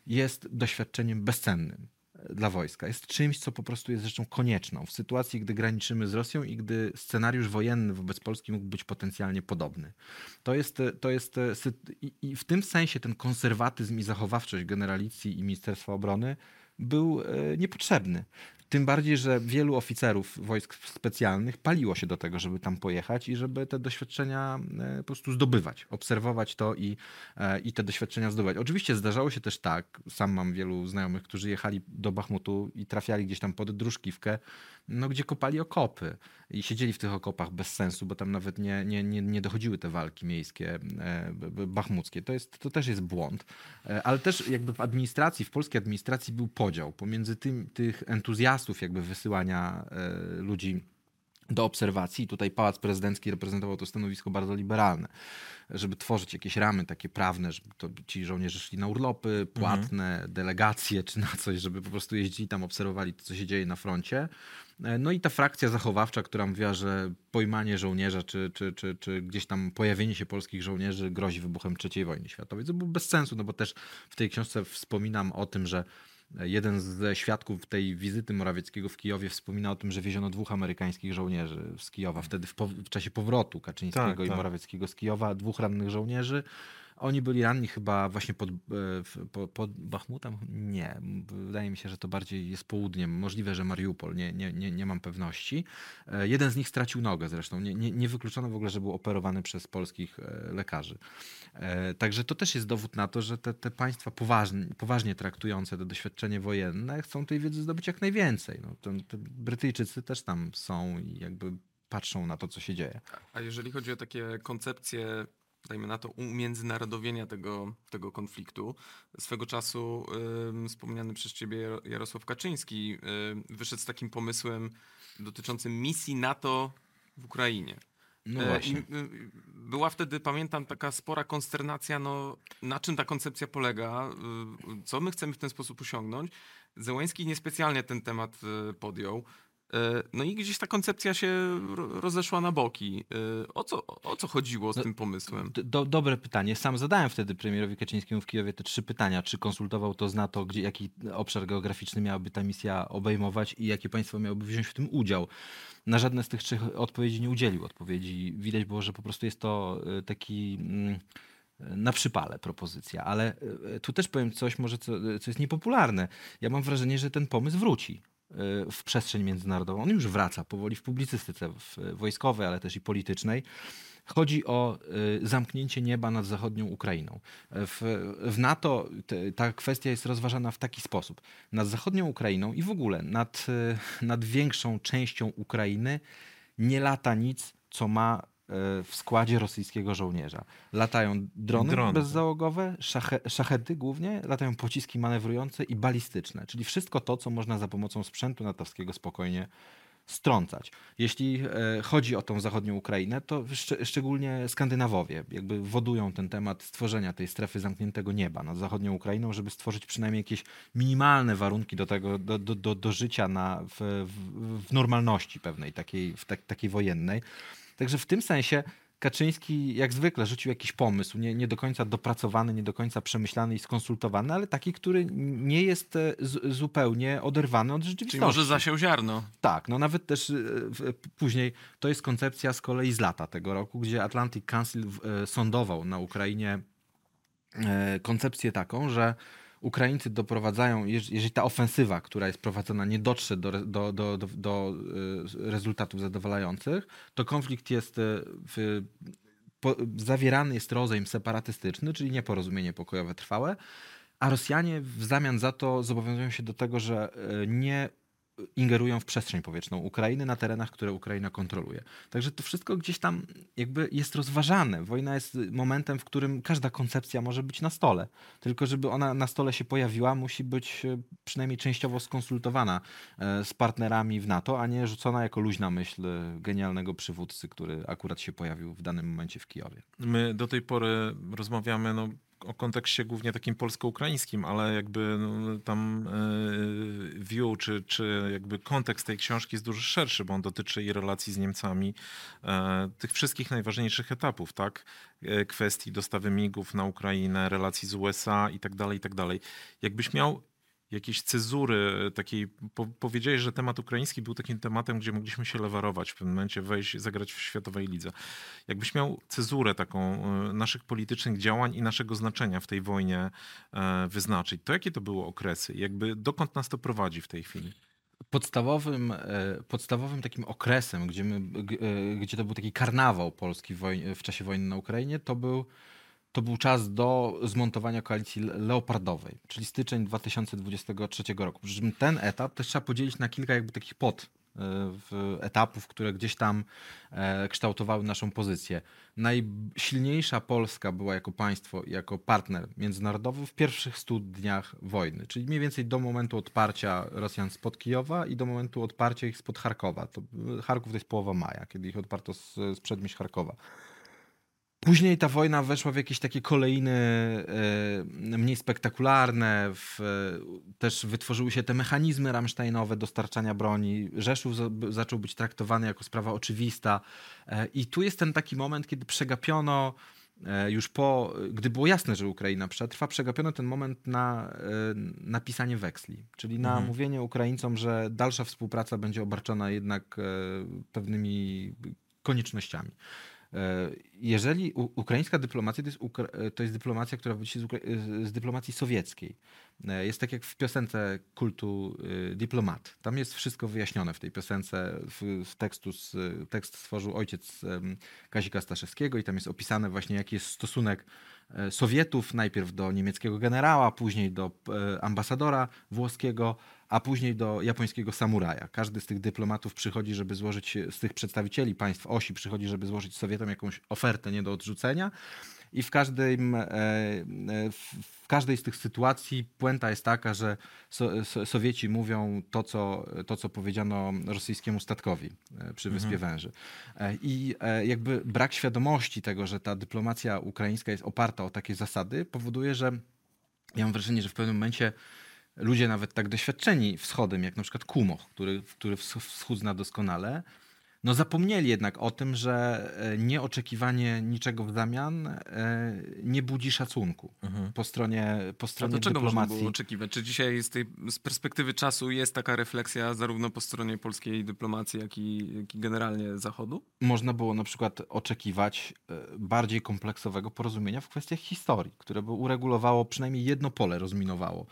C: jest doświadczeniem bezcennym dla wojska. Jest czymś, co po prostu jest rzeczą konieczną w sytuacji, gdy graniczymy z Rosją i gdy scenariusz wojenny wobec Polski mógł być potencjalnie podobny. To jest, to jest i w tym sensie ten konserwatyzm i zachowawczość generalicji i Ministerstwa Obrony był e, niepotrzebny. Tym bardziej, że wielu oficerów wojsk specjalnych paliło się do tego, żeby tam pojechać i żeby te doświadczenia e, po prostu zdobywać, obserwować to i, e, i te doświadczenia zdobywać. Oczywiście zdarzało się też tak, sam mam wielu znajomych, którzy jechali do Bachmutu i trafiali gdzieś tam pod Druszkiwkę, no, gdzie kopali okopy i siedzieli w tych okopach bez sensu, bo tam nawet nie, nie, nie, nie dochodziły te walki miejskie, e, bachmuckie. To, jest, to też jest błąd. Ale też jakby w administracji, w polskiej administracji był podział pomiędzy tym, tych entuzjastów jakby wysyłania e, ludzi do obserwacji. Tutaj Pałac Prezydencki reprezentował to stanowisko bardzo liberalne, żeby tworzyć jakieś ramy takie prawne, żeby to ci żołnierze szli na urlopy płatne, delegacje czy na coś, żeby po prostu jeździli tam, obserwowali to, co się dzieje na froncie. E, No i ta frakcja zachowawcza, która mówiła, że pojmanie żołnierza, czy, czy, czy, czy gdzieś tam pojawienie się polskich żołnierzy grozi wybuchem III wojny światowej. To było bez sensu, no bo też w tej książce wspominam o tym, że jeden ze świadków tej wizyty Morawieckiego w Kijowie wspomina o tym, że wieziono dwóch amerykańskich żołnierzy z Kijowa, wtedy w, w czasie powrotu Kaczyńskiego
A: Tak,
C: i
A: tak.
C: Morawieckiego z Kijowa, dwóch rannych żołnierzy. Oni byli ranni chyba właśnie pod, e, w- po- pod Bachmutem? Nie. Wydaje mi się, że to bardziej jest południem. Możliwe, że Mariupol. Nie, nie, nie, nie mam pewności. E, Jeden z nich stracił nogę zresztą. Nie, nie, nie wykluczono w ogóle, że był operowany przez polskich e, lekarzy. Także to też jest dowód na to, że te, te państwa poważnie, poważnie traktujące to doświadczenie wojenne chcą tej wiedzy zdobyć jak najwięcej. No, to Brytyjczycy też tam są i jakby patrzą na to, co się dzieje.
D: A jeżeli chodzi o takie koncepcje, dajmy na to, umiędzynarodowienia tego, tego konfliktu, swego czasu ym, wspomniany przez ciebie Jaro- Jarosław Kaczyński ym, wyszedł z takim pomysłem dotyczącym misji NATO w Ukrainie.
C: No właśnie.
D: y, Była wtedy, pamiętam, taka spora konsternacja, no, na czym ta koncepcja polega, y, co my chcemy w ten sposób osiągnąć. Zełęński niespecjalnie ten temat y, podjął. E, No i gdzieś ta koncepcja się ro- rozeszła na boki. E, O co, o co chodziło z
C: No,
D: tym pomysłem?
C: Do, dobre pytanie. Sam zadałem wtedy premierowi Kaczyńskiemu w Kijowie te trzy pytania. Czy konsultował to z NATO, gdzie, jaki obszar geograficzny miałaby ta misja obejmować i jakie państwo miałoby wziąć w tym udział. Na żadne z tych trzech odpowiedzi nie udzielił. Odpowiedzi widać było, że po prostu jest to y, taki mm, na przypale propozycja. Ale tu też powiem coś może, co, co jest niepopularne. Ja mam wrażenie, że ten pomysł wróci w przestrzeń międzynarodową. On już wraca powoli w publicystyce w, wojskowej, ale też i politycznej. Chodzi o y, zamknięcie nieba nad zachodnią Ukrainą. W, w NATO te, ta kwestia jest rozważana w taki sposób. Nad zachodnią Ukrainą i w ogóle nad, y, nad większą częścią Ukrainy nie lata nic, co ma y, w składzie rosyjskiego żołnierza. Latają drony,
A: Drony.
C: bezzałogowe, szache, szachety głównie, latają pociski manewrujące i balistyczne, czyli wszystko to, co można za pomocą sprzętu natowskiego spokojnie strącać. Jeśli e, chodzi o tą zachodnią Ukrainę, to szcz- szczególnie Skandynawowie jakby wodują ten temat stworzenia tej strefy zamkniętego nieba nad zachodnią Ukrainą, żeby stworzyć przynajmniej jakieś minimalne warunki do tego, do, do, do, do życia na, w, w, w normalności pewnej, takiej, w tak, takiej wojennej. Także w tym sensie Kaczyński jak zwykle rzucił jakiś pomysł, nie, nie do końca dopracowany, nie do końca przemyślany i skonsultowany, ale taki, który nie jest e, z, zupełnie oderwany od rzeczywistości.
D: Czyli może zasiał ziarno.
C: Tak, no nawet też e, później to jest koncepcja z kolei z lata tego roku, gdzie Atlantic Council e, sądował na Ukrainie koncepcję taką, że Ukraińcy doprowadzają, jeż- jeżeli ta ofensywa, która jest prowadzona, nie dotrze do, do, do, do, do e, rezultatów zadowalających, to konflikt jest e, w, po, zawierany jest rozejm separatystyczny, czyli nieporozumienie pokojowe trwałe, a Rosjanie w zamian za to zobowiązują się do tego, że e, nie ingerują w przestrzeń powietrzną Ukrainy na terenach, które Ukraina kontroluje. Także to wszystko gdzieś tam jakby jest rozważane. Wojna jest momentem, w którym każda koncepcja może być na stole. Tylko żeby ona na stole się pojawiła, musi być e, przynajmniej częściowo skonsultowana e, z partnerami w NATO, a nie rzucona jako luźna myśl e, genialnego przywódcy, który akurat się pojawił w danym momencie w Kijowie.
A: My do tej pory rozmawiamy no, o kontekście głównie takim polsko-ukraińskim, ale jakby no, tam e, view, czy, czy jakby kontekst tej książki jest dużo szerszy, bo on dotyczy i relacji z Niemcami, e, tych wszystkich najważniejszych etapów, tak? E, Kwestii dostawy migów na Ukrainę, relacji z USA i tak dalej, i tak dalej. Jakbyś miał jakieś cezury takiej, po, powiedziałeś, że temat ukraiński był takim tematem, gdzie mogliśmy się lewarować w pewnym momencie, wejść, zagrać w światowej lidze. Jakbyś miał cezurę taką e, naszych politycznych działań i naszego znaczenia w tej wojnie e, wyznaczyć, to jakie to były okresy? Jakby dokąd nas to prowadzi w tej chwili?
C: Podstawowym, e, podstawowym takim okresem, gdzie, my, e, gdzie to był taki karnawał polski w, woj- w czasie wojny na Ukrainie, to był, to był czas do zmontowania koalicji le- leopardowej, czyli styczeń 2023 roku. Przy czym ten etap też trzeba podzielić na kilka jakby takich pod w etapów, które gdzieś tam e, kształtowały naszą pozycję. Najsilniejsza Polska była jako państwo, jako partner międzynarodowy w pierwszych 100 dniach wojny, czyli mniej więcej do momentu odparcia Rosjan spod Kijowa i do momentu odparcia ich spod Charkowa. To, Charków to jest połowa maja, kiedy ich odparto z, z przedmieść Charkowa. Później ta wojna weszła w jakieś takie kolejny e, mniej spektakularne. W, też wytworzyły się te mechanizmy ramsteinowe dostarczania broni. Rzeszów za, zaczął być traktowany jako sprawa oczywista. E, I tu jest ten taki moment, kiedy przegapiono e, już po, gdy było jasne, że Ukraina przetrwa, przegapiono ten moment na e, napisanie weksli, czyli na
A: Mhm.
C: mówienie Ukraińcom, że dalsza współpraca będzie obarczona jednak e, pewnymi koniecznościami. E, Jeżeli ukraińska dyplomacja to jest, e, to jest dyplomacja, która wywodzi się z, e, z dyplomacji sowieckiej. Jest tak jak w piosence kultu Diplomat. Tam jest wszystko wyjaśnione w tej piosence. W, w tekstu z, tekst stworzył ojciec Kazika Staszewskiego i tam jest opisane właśnie jaki jest stosunek Sowietów najpierw do niemieckiego generała, później do ambasadora włoskiego, a później do japońskiego samuraja. Każdy z tych dyplomatów przychodzi, żeby złożyć, z tych przedstawicieli państw osi przychodzi, żeby złożyć Sowietom jakąś ofertę nie do odrzucenia. I w, każdym, e, e, w, każdej z tych sytuacji puenta jest taka, że so, so, Sowieci mówią to co, to, co powiedziano rosyjskiemu statkowi e, przy Wyspie Węży. E, I jakby brak świadomości tego, że ta dyplomacja ukraińska jest oparta o takie zasady, powoduje, że ja mam wrażenie, że w pewnym momencie ludzie nawet tak doświadczeni wschodem, jak na przykład Kumoch, który, który wsch- wschód zna doskonale, no zapomnieli jednak o tym, że e, nieoczekiwanie niczego w zamian e, nie budzi szacunku po stronie, po
D: A
C: stronie
D: to czego można
C: dyplomacji.
D: było oczekiwać? Czy dzisiaj z, tej, z perspektywy czasu jest taka refleksja zarówno po stronie polskiej dyplomacji, jak i, jak i generalnie Zachodu?
C: można było na przykład oczekiwać e, bardziej kompleksowego porozumienia w kwestiach historii, które by uregulowało przynajmniej jedno pole, rozminowało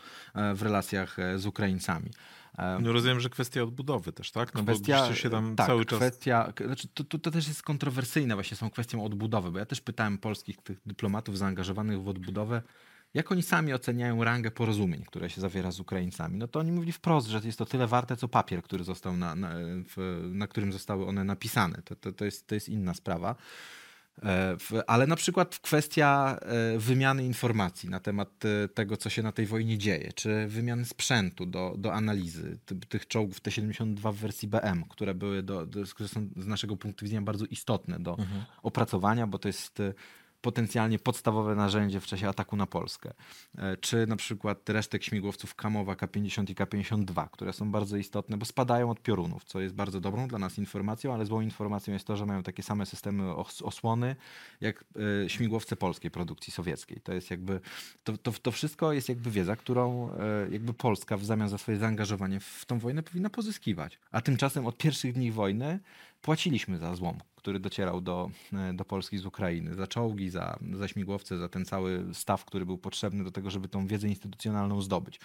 C: w relacjach z Ukraińcami. E,
A: No rozumiem, że kwestia odbudowy też, tak? No
C: kwestia,
A: bo się tam
C: tak,
A: cały czas...
C: kwestia, znaczy to, to, to też jest kontrowersyjne właśnie z tą kwestią odbudowy, bo ja też pytałem polskich tych dyplomatów zaangażowanych w odbudowę, jak oni sami oceniają rangę porozumień, które się zawiera z Ukraińcami. No to oni mówili wprost, że jest to tyle warte, co papier, który został na, na, w, na którym zostały one napisane. To, to, to, jest, to jest inna sprawa. E, Ale na przykład kwestia e, wymiany informacji na temat e, tego, co się na tej wojnie dzieje, czy wymiany sprzętu do, do analizy ty- tych czołgów T-72 w wersji BM, które były do, do, które są z naszego punktu widzenia bardzo istotne do opracowania, bo to jest potencjalnie podstawowe narzędzie w czasie ataku na Polskę. E, Czy na przykład resztek śmigłowców Kamowa K-50 i K-52, które są bardzo istotne, bo spadają od piorunów, co jest bardzo dobrą dla nas informacją, ale złą informacją jest to, że mają takie same systemy os osłony jak e, śmigłowce polskiej produkcji sowieckiej. To jest jakby, to, to, to wszystko jest jakby wiedza, którą e, jakby Polska w zamian za swoje zaangażowanie w tą wojnę powinna pozyskiwać. A tymczasem od pierwszych dni wojny płaciliśmy za złom, który docierał do, e, do Polski z Ukrainy, za czołgi, za, za śmigłowce, za ten cały staw, który był potrzebny do tego, żeby tą wiedzę instytucjonalną zdobyć.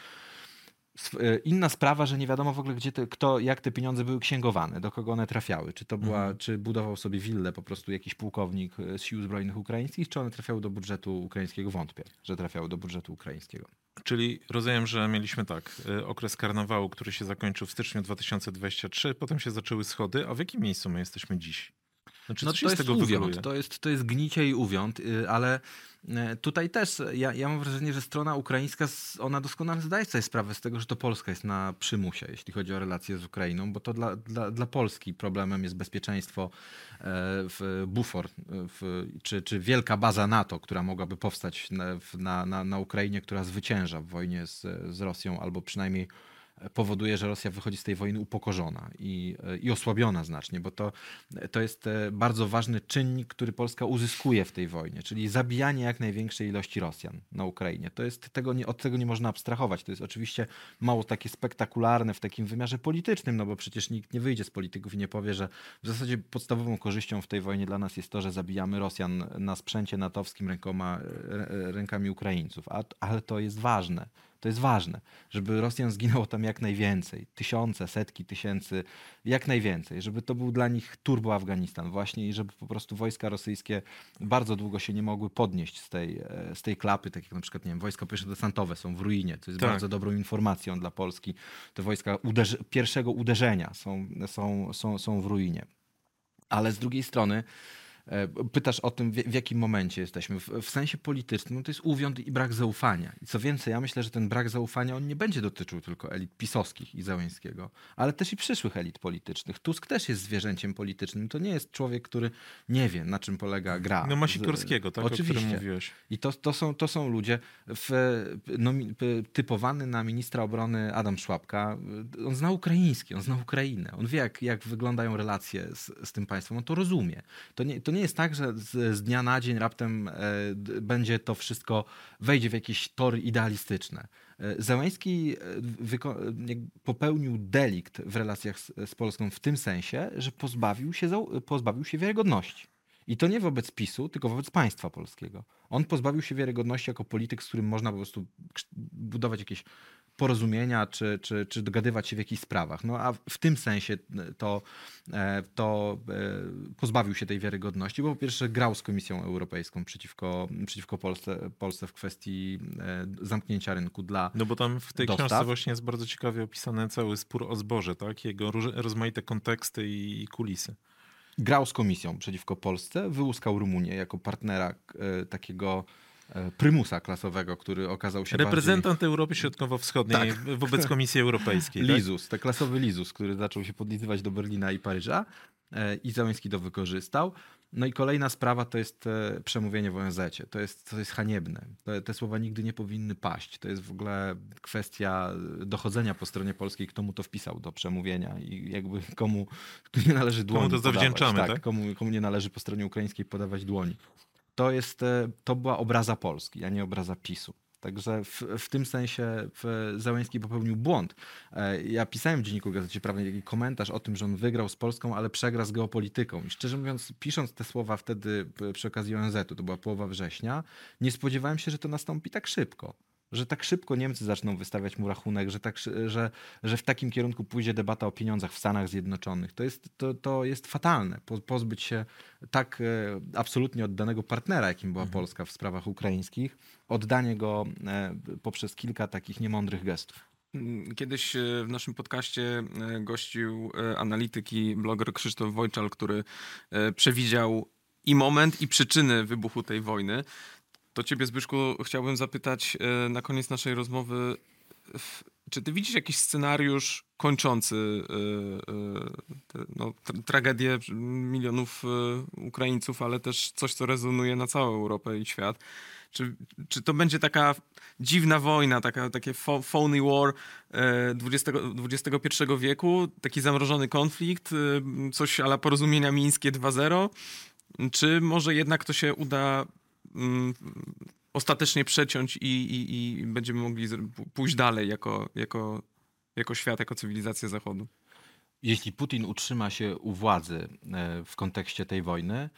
C: E, Inna sprawa, że nie wiadomo w ogóle, gdzie te, kto, jak te pieniądze były księgowane, do kogo one trafiały. Czy to była, czy budował sobie willę po prostu jakiś pułkownik e, z sił zbrojnych ukraińskich, czy one trafiały do budżetu ukraińskiego? Wątpię, że trafiały do budżetu ukraińskiego.
A: Czyli rozumiem, że mieliśmy tak, okres karnawału, który się zakończył w styczniu 2023, potem się zaczęły schody, a w jakim miejscu my jesteśmy dziś? Znaczy,
C: No to jest
A: tego
C: uwiąd,
A: wykluje?
C: to jest, to jest gnicie i uwiąd, y, ale y, tutaj też ja, ja mam wrażenie, że strona ukraińska, ona doskonale zdaje sobie sprawę z tego, że to Polska jest na przymusie, jeśli chodzi o relacje z Ukrainą, bo to dla, dla, dla Polski problemem jest bezpieczeństwo e, w bufor, e, w, czy, czy wielka baza NATO, która mogłaby powstać na, na, na Ukrainie, która zwycięża w wojnie z, z Rosją, albo przynajmniej powoduje, że Rosja wychodzi z tej wojny upokorzona i, i osłabiona znacznie, bo to, to jest e, bardzo ważny czynnik, który Polska uzyskuje w tej wojnie, czyli zabijanie jak największej ilości Rosjan na Ukrainie. To jest, tego nie, od tego nie można abstrahować. To jest oczywiście mało takie spektakularne w takim wymiarze politycznym, no bo przecież nikt nie wyjdzie z polityków i nie powie, że w zasadzie podstawową korzyścią w tej wojnie dla nas jest to, że zabijamy Rosjan na sprzęcie natowskim rękoma, e, rękami Ukraińców. A, ale to jest ważne To jest ważne, żeby Rosjan zginęło tam jak najwięcej. Tysiące, setki tysięcy, jak najwięcej. Żeby to był dla nich turbo Afganistan właśnie i żeby po prostu wojska rosyjskie bardzo długo się nie mogły podnieść z tej, e, z tej klapy, tak jak na przykład, nie wiem, wojska pierwszodesantowe są w ruinie, co jest
A: Tak.
C: bardzo dobrą informacją dla Polski. Te wojska uderzy pierwszego uderzenia są, są, są, są w ruinie. Ale z drugiej strony pytasz o tym, w, jakim momencie jesteśmy. W, sensie politycznym no to jest uwiąd i brak zaufania. I co więcej, ja myślę, że ten brak zaufania on nie będzie dotyczył tylko elit pisowskich i Załęskiego, ale też i przyszłych elit politycznych. Tusk też jest zwierzęciem politycznym. To nie jest człowiek, który nie wie, na czym polega gra.
A: No ma Sikorskiego, tak, o
C: Oczywiście.
A: którym mówiłeś.
C: I to, to, są, to są ludzie, w, p- typowany na ministra obrony Adam Szłapka, on zna ukraiński, on zna Ukrainę, on wie jak, jak wyglądają relacje z, z tym państwem, on to rozumie. To nie, to nie jest tak, że z, z dnia na dzień raptem e, będzie to wszystko, wejdzie w jakieś tory idealistyczne. Zełański e, e, popełnił delikt w relacjach z, z Polską w tym sensie, że pozbawił się, pozbawił się wiarygodności. I to nie wobec PiSu, tylko wobec państwa polskiego. On pozbawił się wiarygodności jako polityk, z którym można po prostu budować jakieś porozumienia, czy, czy, czy dogadywać się w jakichś sprawach. No a w tym sensie to, e, to e, pozbawił się tej wiarygodności, bo po pierwsze grał z Komisją Europejską przeciwko, przeciwko Polsce, Polsce w kwestii e, zamknięcia rynku dla
A: No bo tam w tej
C: Dostaw.
A: książce właśnie jest bardzo ciekawie opisany cały spór o zboże, tak? Jego rozmaite konteksty i, kulisy.
C: grał z komisją przeciwko Polsce, wyłuskał Rumunię jako partnera e, takiego e, prymusa klasowego, który okazał się
A: Reprezentant Europy Środkowo-Wschodniej
C: Tak.
A: wobec <laughs> Komisji Europejskiej. tak?
C: Lizus, te klasowy Lizus, który zaczął się podlizywać do Berlina i Paryża e, i Załęski to wykorzystał. No i kolejna sprawa to jest e, przemówienie w ONZ. To jest, to jest haniebne. Te, te słowa nigdy nie powinny paść. To jest w ogóle kwestia dochodzenia po stronie polskiej, kto mu to wpisał do przemówienia i jakby komu <laughs> nie należy dłoni
A: to
C: podawać.
A: zawdzięczamy, tak?
C: Komu, komu nie należy po stronie ukraińskiej podawać dłoni. To, jest, e, to była obraza Polski, a nie obraza PiSu. Także w, w tym sensie Załęski popełnił błąd. E, Ja pisałem w Dzienniku Gazecie Prawnej taki komentarz o tym, że on wygrał z Polską, ale przegra z geopolityką. I szczerze mówiąc, pisząc te słowa wtedy p- przy okazji ONZ-u, to była połowa września, nie spodziewałem się, że to nastąpi tak szybko. Że tak szybko Niemcy zaczną wystawiać mu rachunek, że, tak, że, że w takim kierunku pójdzie debata o pieniądzach w Stanach Zjednoczonych. To jest, to, to jest fatalne. Po, pozbyć się tak e, absolutnie oddanego partnera, jakim była Polska w sprawach ukraińskich, oddanie go e, poprzez kilka takich niemądrych gestów.
D: Kiedyś e, w naszym podcaście gościł analityk i bloger Krzysztof Wojczal, który przewidział i moment, i przyczyny wybuchu tej wojny. To ciebie, Zbyszku, chciałbym zapytać e, na koniec naszej rozmowy, czy ty widzisz jakiś scenariusz kończący e, e, no, tra- tragedię milionów Ukraińców, ale też coś, co rezonuje na całą Europę i świat? Czy, czy to będzie taka dziwna wojna, taka, takie pho- phony war 20, XXI wieku, taki zamrożony konflikt, coś ala porozumienia mińskie 2.0? Czy może jednak to się uda ostatecznie przeciąć i, i, i będziemy mogli pójść dalej jako, jako, jako świat, jako cywilizacja Zachodu?
C: Jeśli Putin utrzyma się u władzy e, w kontekście tej wojny,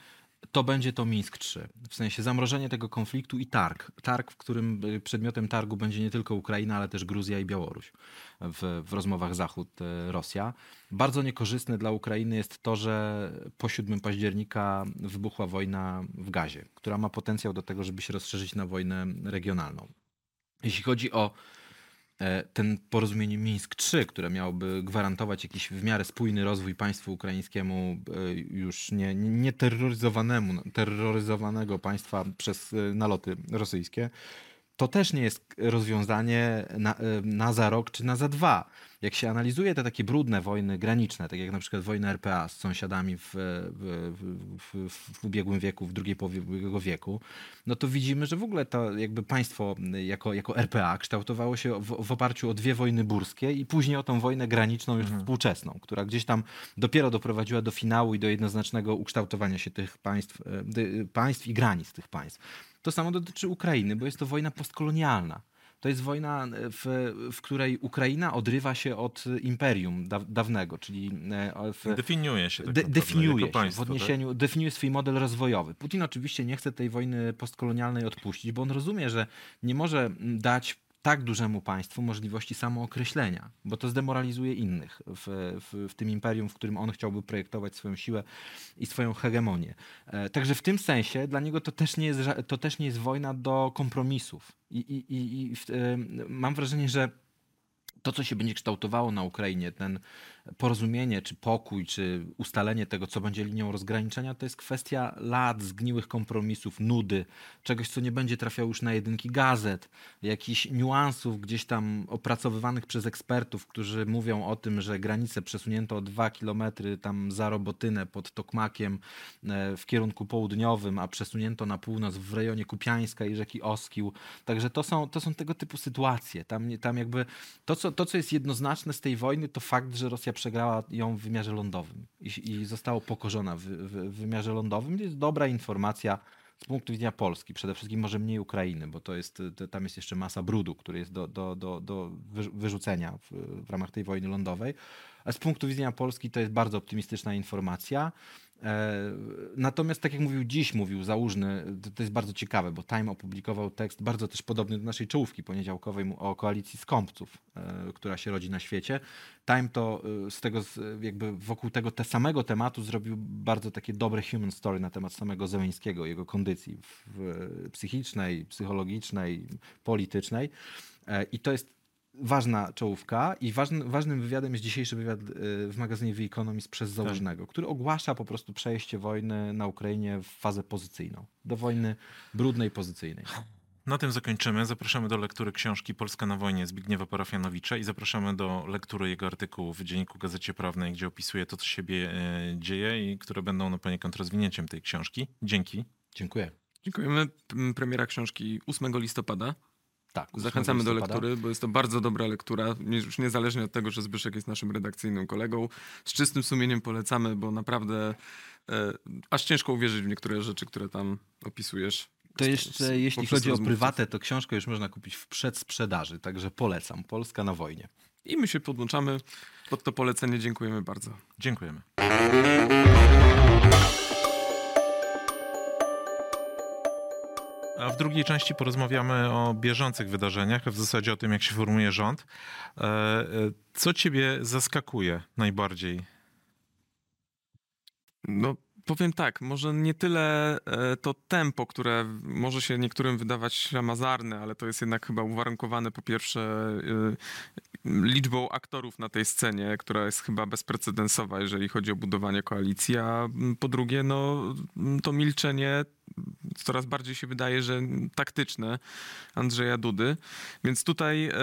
C: to będzie to Mińsk 3. W sensie zamrożenie tego konfliktu i targ. Targ, w którym e, przedmiotem targu będzie nie tylko Ukraina, ale też Gruzja i Białoruś w, w rozmowach Zachód-Rosja. Bardzo niekorzystne dla Ukrainy jest to, że po 7 października wybuchła wojna w Gazie, która ma potencjał do tego, żeby się rozszerzyć na wojnę regionalną. Jeśli chodzi o ten porozumienie Mińsk 3, które miałoby gwarantować jakiś w miarę spójny rozwój państwu ukraińskiemu, e, już nie, nie, nie terroryzowanemu, terroryzowanego państwa przez e, naloty rosyjskie, to też nie jest rozwiązanie na, e, na za rok czy na za dwa. Jak się analizuje te takie brudne wojny graniczne, tak jak na przykład wojna RPA z sąsiadami w, w, w, w, w ubiegłym wieku, w drugiej połowie ubiegłego wieku, no to widzimy, że w ogóle to jakby państwo jako, jako RPA kształtowało się w, w oparciu o dwie wojny burskie i później o tą wojnę graniczną już współczesną, która gdzieś tam dopiero doprowadziła do finału i do jednoznacznego ukształtowania się tych państw, e, państw i granic tych państw. To samo dotyczy Ukrainy, bo jest to wojna postkolonialna. To jest wojna, e, w, w której Ukraina odrywa się od imperium da, dawnego, czyli e, w,
A: Definiuje się tak
C: de, definiuje się
A: państwo,
C: w odniesieniu, definiuje swój model rozwojowy. Putin oczywiście nie chce tej wojny postkolonialnej odpuścić, bo on rozumie, że nie może dać tak dużemu państwu możliwości samookreślenia, bo to zdemoralizuje innych w, w, w tym imperium, w którym on chciałby projektować swoją siłę i swoją hegemonię. E, także w tym sensie dla niego to też nie jest, to też nie jest wojna do kompromisów. I, i, i, i w, e, mam wrażenie, że to, co się będzie kształtowało na Ukrainie, ten porozumienie, czy pokój, czy ustalenie tego, co będzie linią rozgraniczenia, to jest kwestia lat, zgniłych kompromisów, nudy, czegoś, co nie będzie trafiało już na jedynki gazet, jakichś niuansów gdzieś tam opracowywanych przez ekspertów, którzy mówią o tym, że granice przesunięto o dwa kilometry tam za Robotynę pod Tokmakiem e, w kierunku południowym, a przesunięto na północ w rejonie Kupiańska i rzeki Oskił. Także to są, to są tego typu sytuacje. Tam, tam jakby to co, to, co jest jednoznaczne z tej wojny, to fakt, że Rosja przegrała ją w wymiarze lądowym i, i została pokorzona w, w, wymiarze lądowym. To jest dobra informacja z punktu widzenia Polski, przede wszystkim może mniej Ukrainy, bo to jest, tam jest jeszcze masa brudu, który jest do, do, do, do wyrzu- wyrzucenia w, w ramach tej wojny lądowej. A z punktu widzenia Polski to jest bardzo optymistyczna informacja. E, Natomiast, tak jak mówił dziś, mówił Załużny, to, to jest bardzo ciekawe, bo Time opublikował tekst bardzo też podobny do naszej czołówki poniedziałkowej o koalicji skąpców, e, która się rodzi na świecie. Time to e, z tego, jakby wokół tego te samego tematu zrobił bardzo takie dobre human story na temat samego Zełęńskiego, jego kondycji w, w psychicznej, psychologicznej, politycznej. I to jest ważna czołówka i ważny, ważnym wywiadem jest dzisiejszy wywiad y, w magazynie The Economist przez Załużnego, który ogłasza po prostu przejście wojny na Ukrainie w fazę pozycyjną. Do wojny brudnej, pozycyjnej.
A: Na tym zakończymy. Zapraszamy do lektury książki Polska na wojnie Zbigniewa Parafianowicza i zapraszamy do lektury jego artykułu w Dzienniku Gazecie Prawnej, gdzie opisuje to, co się e, dzieje i które będą no, poniekąd rozwinięciem tej książki. Dzięki.
C: Dziękuję.
D: Dziękujemy. Premiera książki 8 listopada.
C: Tak,
D: Zachęcamy
C: 8
D: do lektury, bo jest to bardzo dobra lektura. Już niezależnie od tego, że Zbyszek jest naszym redakcyjnym kolegą. Z czystym sumieniem polecamy, bo naprawdę e, aż ciężko uwierzyć w niektóre rzeczy, które tam opisujesz.
C: To jeszcze,
D: z-
C: jeśli chodzi o
D: rozmówców.
C: prywatę, to książkę już można kupić w przedsprzedaży, także polecam. Polska na wojnie.
D: I my się podłączamy. Pod to polecenie dziękujemy bardzo.
A: Dziękujemy. A w drugiej części porozmawiamy o bieżących wydarzeniach, w zasadzie o tym, jak się formuje rząd. E, e, Co ciebie zaskakuje najbardziej?
D: No, powiem tak, może nie tyle e, to tempo, które może się niektórym wydawać ślamazarne, ale to jest jednak chyba uwarunkowane po pierwsze liczbą aktorów na tej scenie, która jest chyba bezprecedensowa, jeżeli chodzi o budowanie koalicji, a po drugie, no, to milczenie coraz bardziej się wydaje, że taktyczne Andrzeja Dudy. Więc tutaj e,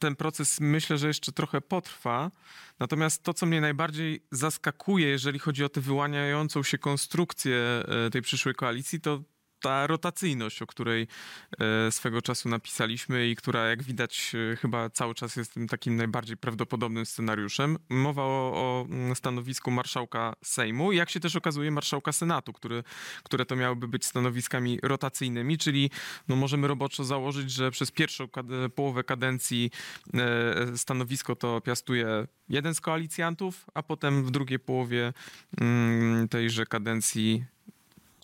D: ten proces myślę, że jeszcze trochę potrwa. Natomiast to, co mnie najbardziej zaskakuje, jeżeli chodzi o tę wyłaniającą się konstrukcję e, tej przyszłej koalicji, to ta rotacyjność, o której e, swego czasu napisaliśmy i która, jak widać, e, chyba cały czas jest tym takim najbardziej prawdopodobnym scenariuszem. Mowa o, o mm, stanowisku marszałka Sejmu jak się też okazuje marszałka Senatu, który, które to miałyby być stanowiskami rotacyjnymi, czyli no, możemy roboczo założyć, że przez pierwszą połowę kadencji e, stanowisko to piastuje jeden z koalicjantów, a potem w drugiej połowie mm, tejże kadencji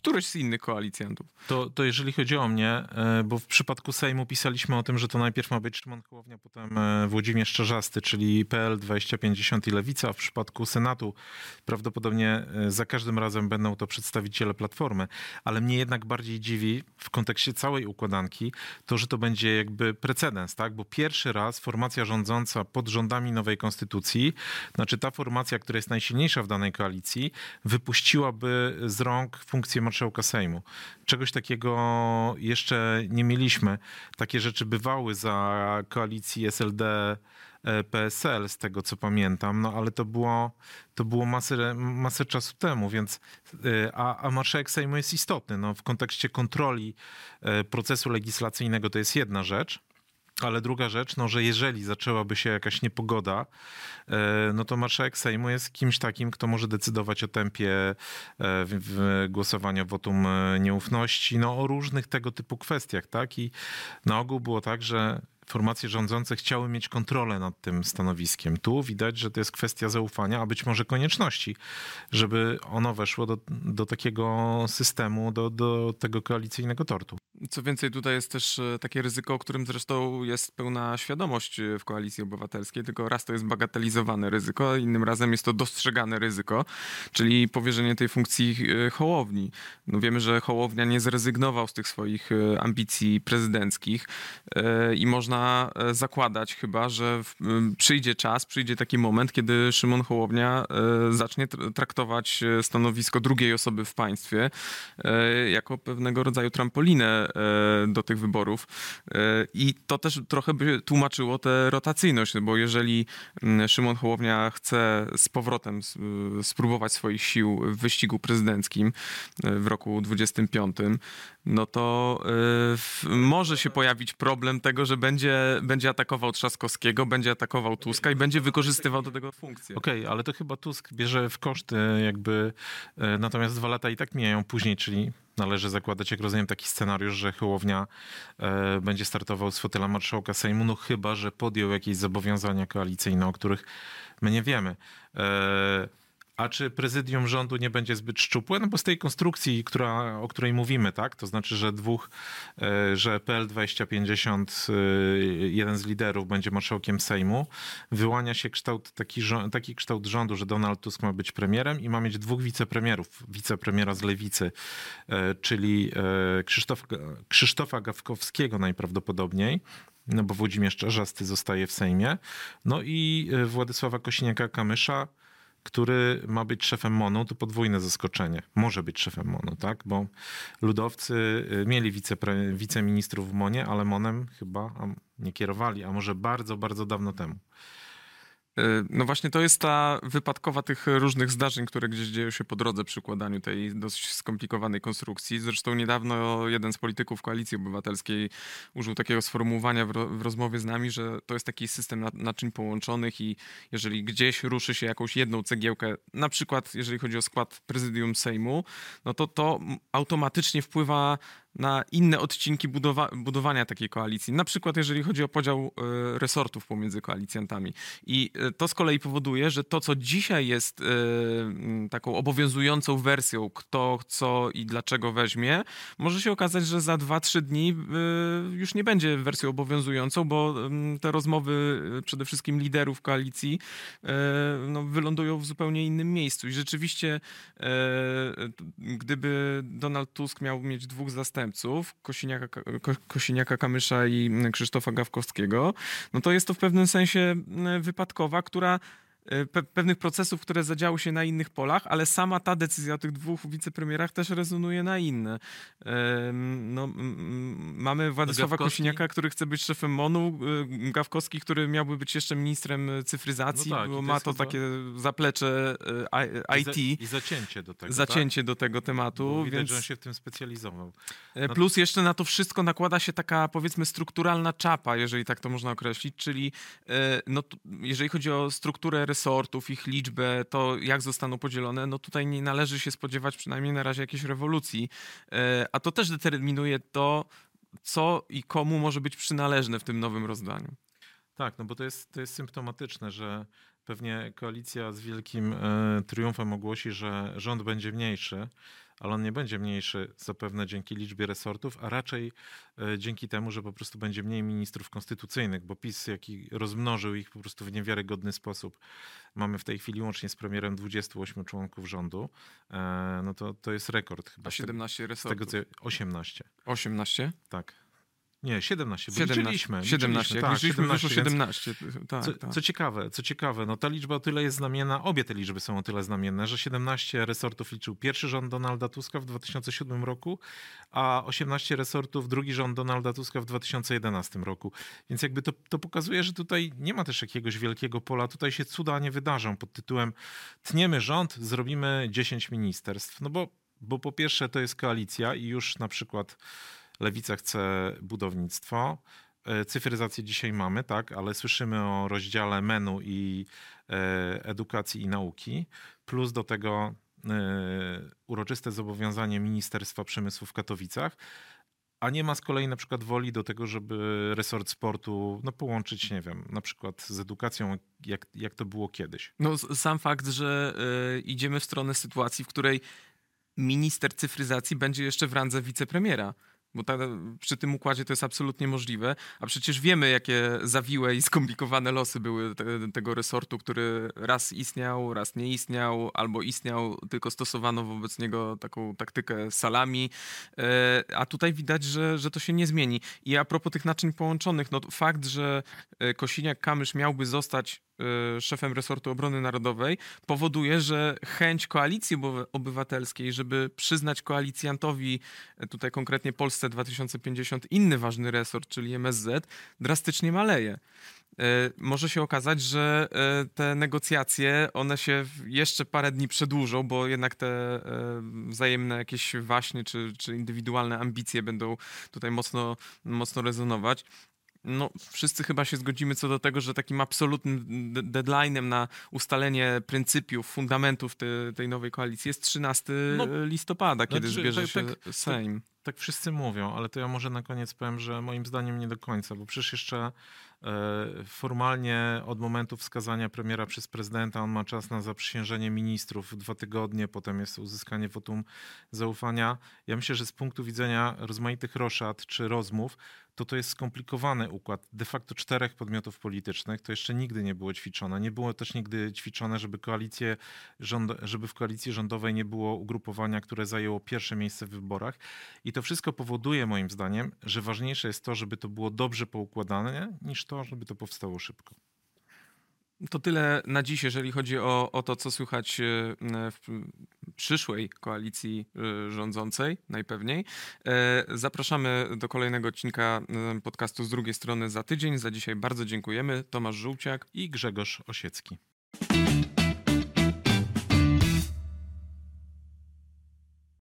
D: któryś z innych koalicjantów.
A: To, to jeżeli chodzi o mnie, e, bo w przypadku Sejmu pisaliśmy o tym, że to najpierw ma być Szymon Hołownia, potem e, Włodzimierz Czarzasty, czyli PL 2050 i Lewica, w przypadku Senatu prawdopodobnie e, za każdym razem będą to przedstawiciele Platformy, ale mnie jednak bardziej dziwi w kontekście całej układanki to, że to będzie jakby precedens, tak? Bo pierwszy raz formacja rządząca pod rządami nowej konstytucji, znaczy ta formacja, która jest najsilniejsza w danej koalicji, wypuściłaby z rąk funkcję marszałka Sejmu. Czegoś takiego jeszcze nie mieliśmy. Takie rzeczy bywały za koalicji SLD. e, PSL, z tego co pamiętam, no ale to było, to było masę, masę czasu temu, więc e, a, a marszałek Sejmu jest istotny. No, w kontekście kontroli e, procesu legislacyjnego to jest jedna rzecz, ale druga rzecz, no, że jeżeli zaczęłaby się jakaś niepogoda, e, no to marszałek Sejmu jest kimś takim, kto może decydować o tempie e, głosowaniu wotum e, nieufności, no o różnych tego typu kwestiach, tak? I na ogół było tak, że formacje rządzące chciały mieć kontrolę nad tym stanowiskiem. Tu widać, że to jest kwestia zaufania, a być może konieczności, żeby ono weszło do, do takiego systemu, do, do tego koalicyjnego tortu.
D: Co więcej, tutaj jest też e, takie ryzyko, o którym zresztą jest pełna świadomość e, w koalicji obywatelskiej, tylko raz to jest bagatelizowane ryzyko, a innym razem jest to dostrzegane ryzyko, czyli powierzenie tej funkcji e, Hołowni. No wiemy, że Hołownia nie zrezygnował z tych swoich ambicji prezydenckich i można zakładać chyba, że przyjdzie czas, przyjdzie taki moment, kiedy Szymon Hołownia zacznie traktować stanowisko drugiej osoby w państwie jako pewnego rodzaju trampolinę E, do tych wyborów. E, I to też trochę by tłumaczyło tę rotacyjność, bo jeżeli Szymon Hołownia chce z powrotem spróbować swoich sił w wyścigu prezydenckim e, w roku 25, no to może się pojawić problem tego, że będzie, będzie atakował Trzaskowskiego, będzie atakował Tuska i będzie wykorzystywał do tego funkcję.
A: Okej, okay, ale to chyba Tusk bierze w koszty jakby, natomiast dwa lata i tak mijają później, czyli należy zakładać, jak rozumiem, taki scenariusz, że Hołownia e, będzie startował z fotela marszałka Sejmu, no chyba, że podjął jakieś zobowiązania koalicyjne, o których my nie wiemy. E, a czy prezydium rządu nie będzie zbyt szczupłe? No bo z tej konstrukcji, która, o której mówimy, tak, to znaczy, że dwóch, e, że PL 2050, e, jeden z liderów będzie marszałkiem Sejmu, wyłania się kształt, taki, taki kształt rządu, że Donald Tusk ma być premierem i ma mieć dwóch wicepremierów, wicepremiera z lewicy, e, czyli Krzysztof, Krzysztofa Gawkowskiego najprawdopodobniej, no bo Włodzimierz Czarzasty zostaje w Sejmie, no i Władysława Kosiniaka-Kamysza, który ma być szefem MONU, to podwójne zaskoczenie. Może być szefem MONU, tak? Bo ludowcy y, mieli wicepre, wiceministrów w MONie, ale MONem chyba nie kierowali, a może bardzo, bardzo dawno temu.
D: E, no właśnie to jest ta wypadkowa tych różnych zdarzeń, które gdzieś dzieją się po drodze przy układaniu tej dość skomplikowanej konstrukcji. Zresztą niedawno jeden z polityków Koalicji Obywatelskiej użył takiego sformułowania w, ro, w rozmowie z nami, że to jest taki system naczyń połączonych i jeżeli gdzieś ruszy się jakąś jedną cegiełkę, na przykład jeżeli chodzi o skład prezydium Sejmu, no to to automatycznie wpływa na inne odcinki budowa budowania takiej koalicji. Na przykład jeżeli chodzi o podział y, resortów pomiędzy koalicjantami. I y, to z kolei powoduje, że to, co dzisiaj jest y, taką obowiązującą wersją, kto, co i dlaczego weźmie, może się okazać, że za 2-3 dni już nie będzie wersją obowiązującą, bo te rozmowy przede wszystkim liderów koalicji no, wylądują w zupełnie innym miejscu. I rzeczywiście, gdyby Donald Tusk miał mieć dwóch zastępców, zastępców, Kosiniaka, Kosiniaka Kamysza i Krzysztofa Gawkowskiego, no to jest to w pewnym sensie wypadkowa, która pe pewnych procesów, które zadziały się na innych polach, ale sama ta decyzja o tych dwóch wicepremierach też rezonuje na inne. No, mamy Władysława. Kosiniaka, który chce być szefem MONU, e, Gawkowski, który miałby być jeszcze ministrem cyfryzacji, no tak, bo ma to chyba... takie zaplecze IT. I,
A: za, I, zacięcie do tego.
D: Zacięcie tak? do tego tematu.
A: Bo widać, więc... że on się w tym specjalizował.
D: E, no... Plus jeszcze na to wszystko nakłada się taka powiedzmy strukturalna czapa, jeżeli tak to można określić, czyli no, jeżeli chodzi o strukturę resortów, ich liczbę, to jak zostaną podzielone, no tutaj nie należy się spodziewać przynajmniej na razie jakiejś rewolucji. E, a to też determinuje to, co i komu może być przynależne w tym nowym rozdaniu.
A: Tak, no bo to jest, to jest symptomatyczne, że pewnie koalicja z wielkim e, triumfem ogłosi, że rząd będzie mniejszy, ale on nie będzie mniejszy zapewne dzięki liczbie resortów, a raczej e, dzięki temu, że po prostu będzie mniej ministrów konstytucyjnych, bo PiS, jaki rozmnożył ich po prostu w niewiarygodny sposób. Mamy w tej chwili łącznie z premierem 28 członków rządu. E, no to, to jest rekord chyba. A
D: 17 resortów?
A: Z tego co 18.
D: 18?
A: Tak. Nie, 17, bo 17, liczyliśmy.
D: 17,
A: liczyliśmy, tak,
D: 17, 17. Tak,
A: co,
D: tak.
A: co, ciekawe, co ciekawe, no ta liczba o tyle jest znamienna, obie te liczby są o tyle znamienne, że 17 resortów liczył pierwszy rząd Donalda Tuska w 2007 roku, a 18 resortów drugi rząd Donalda Tuska w 2011 roku. Więc jakby to, to pokazuje, że tutaj nie ma też jakiegoś wielkiego pola, tutaj się cuda nie wydarzą pod tytułem tniemy rząd, zrobimy 10 ministerstw. No bo, bo po pierwsze to jest koalicja i już na przykład Lewica chce budownictwo. E, cyfryzację dzisiaj mamy, tak, ale słyszymy o rozdziale menu i e, edukacji i nauki, plus do tego e, uroczyste zobowiązanie Ministerstwa Przemysłu w Katowicach. a nie ma z kolei na przykład woli do tego, żeby resort sportu no, połączyć, nie wiem, na przykład z edukacją, jak, jak to było kiedyś.
D: No, sam fakt, że y, idziemy w stronę sytuacji, w której minister cyfryzacji będzie jeszcze w randze wicepremiera. Bo ta, przy tym układzie to jest absolutnie możliwe, a przecież wiemy, jakie zawiłe i skomplikowane losy były te, tego resortu, który raz istniał, raz nie istniał, albo istniał, tylko stosowano wobec niego taką taktykę salami. E, a tutaj widać, że, że to się nie zmieni. I a propos tych naczyń połączonych, no fakt, że e, Kosiniak-Kamysz miałby zostać szefem resortu obrony narodowej, powoduje, że chęć koalicji obywa- obywatelskiej, żeby przyznać koalicjantowi, e, tutaj konkretnie Polsce 2050, inny ważny resort, czyli MSZ, drastycznie maleje. E, Może się okazać, że e, te negocjacje, one się jeszcze parę dni przedłużą, bo jednak te wzajemne jakieś waśnie czy, czy indywidualne ambicje będą tutaj mocno, mocno rezonować. No, wszyscy chyba się zgodzimy co do tego, że takim absolutnym de- deadline'em na ustalenie pryncypiów, fundamentów te, tej nowej koalicji jest 13
A: No,
D: listopada, kiedy
A: znaczy,
D: zbierze
A: tak-
D: się
A: tak-
D: Sejm.
A: Tak wszyscy mówią, ale to ja może na koniec powiem, że moim zdaniem nie do końca, bo przecież jeszcze e, formalnie od momentu wskazania premiera przez prezydenta on ma czas na zaprzysiężenie ministrów dwa tygodnie, potem jest uzyskanie wotum zaufania. Ja myślę, że z punktu widzenia rozmaitych roszad czy rozmów, to to jest skomplikowany układ. De facto czterech podmiotów politycznych to jeszcze nigdy nie było ćwiczone. Nie było też nigdy ćwiczone, żeby koalicję rząd, żeby w koalicji rządowej nie było ugrupowania, które zajęło pierwsze miejsce w wyborach. I to wszystko powoduje, moim zdaniem, że ważniejsze jest to, żeby to było dobrze poukładane, niż to, żeby to powstało szybko.
D: To tyle na dziś, jeżeli chodzi o, o to, co słychać e, w przyszłej koalicji e, rządzącej, najpewniej. E, Zapraszamy do kolejnego odcinka podcastu z drugiej strony za tydzień. Za dzisiaj bardzo dziękujemy. Tomasz Żółciak.
A: I Grzegorz Osiecki.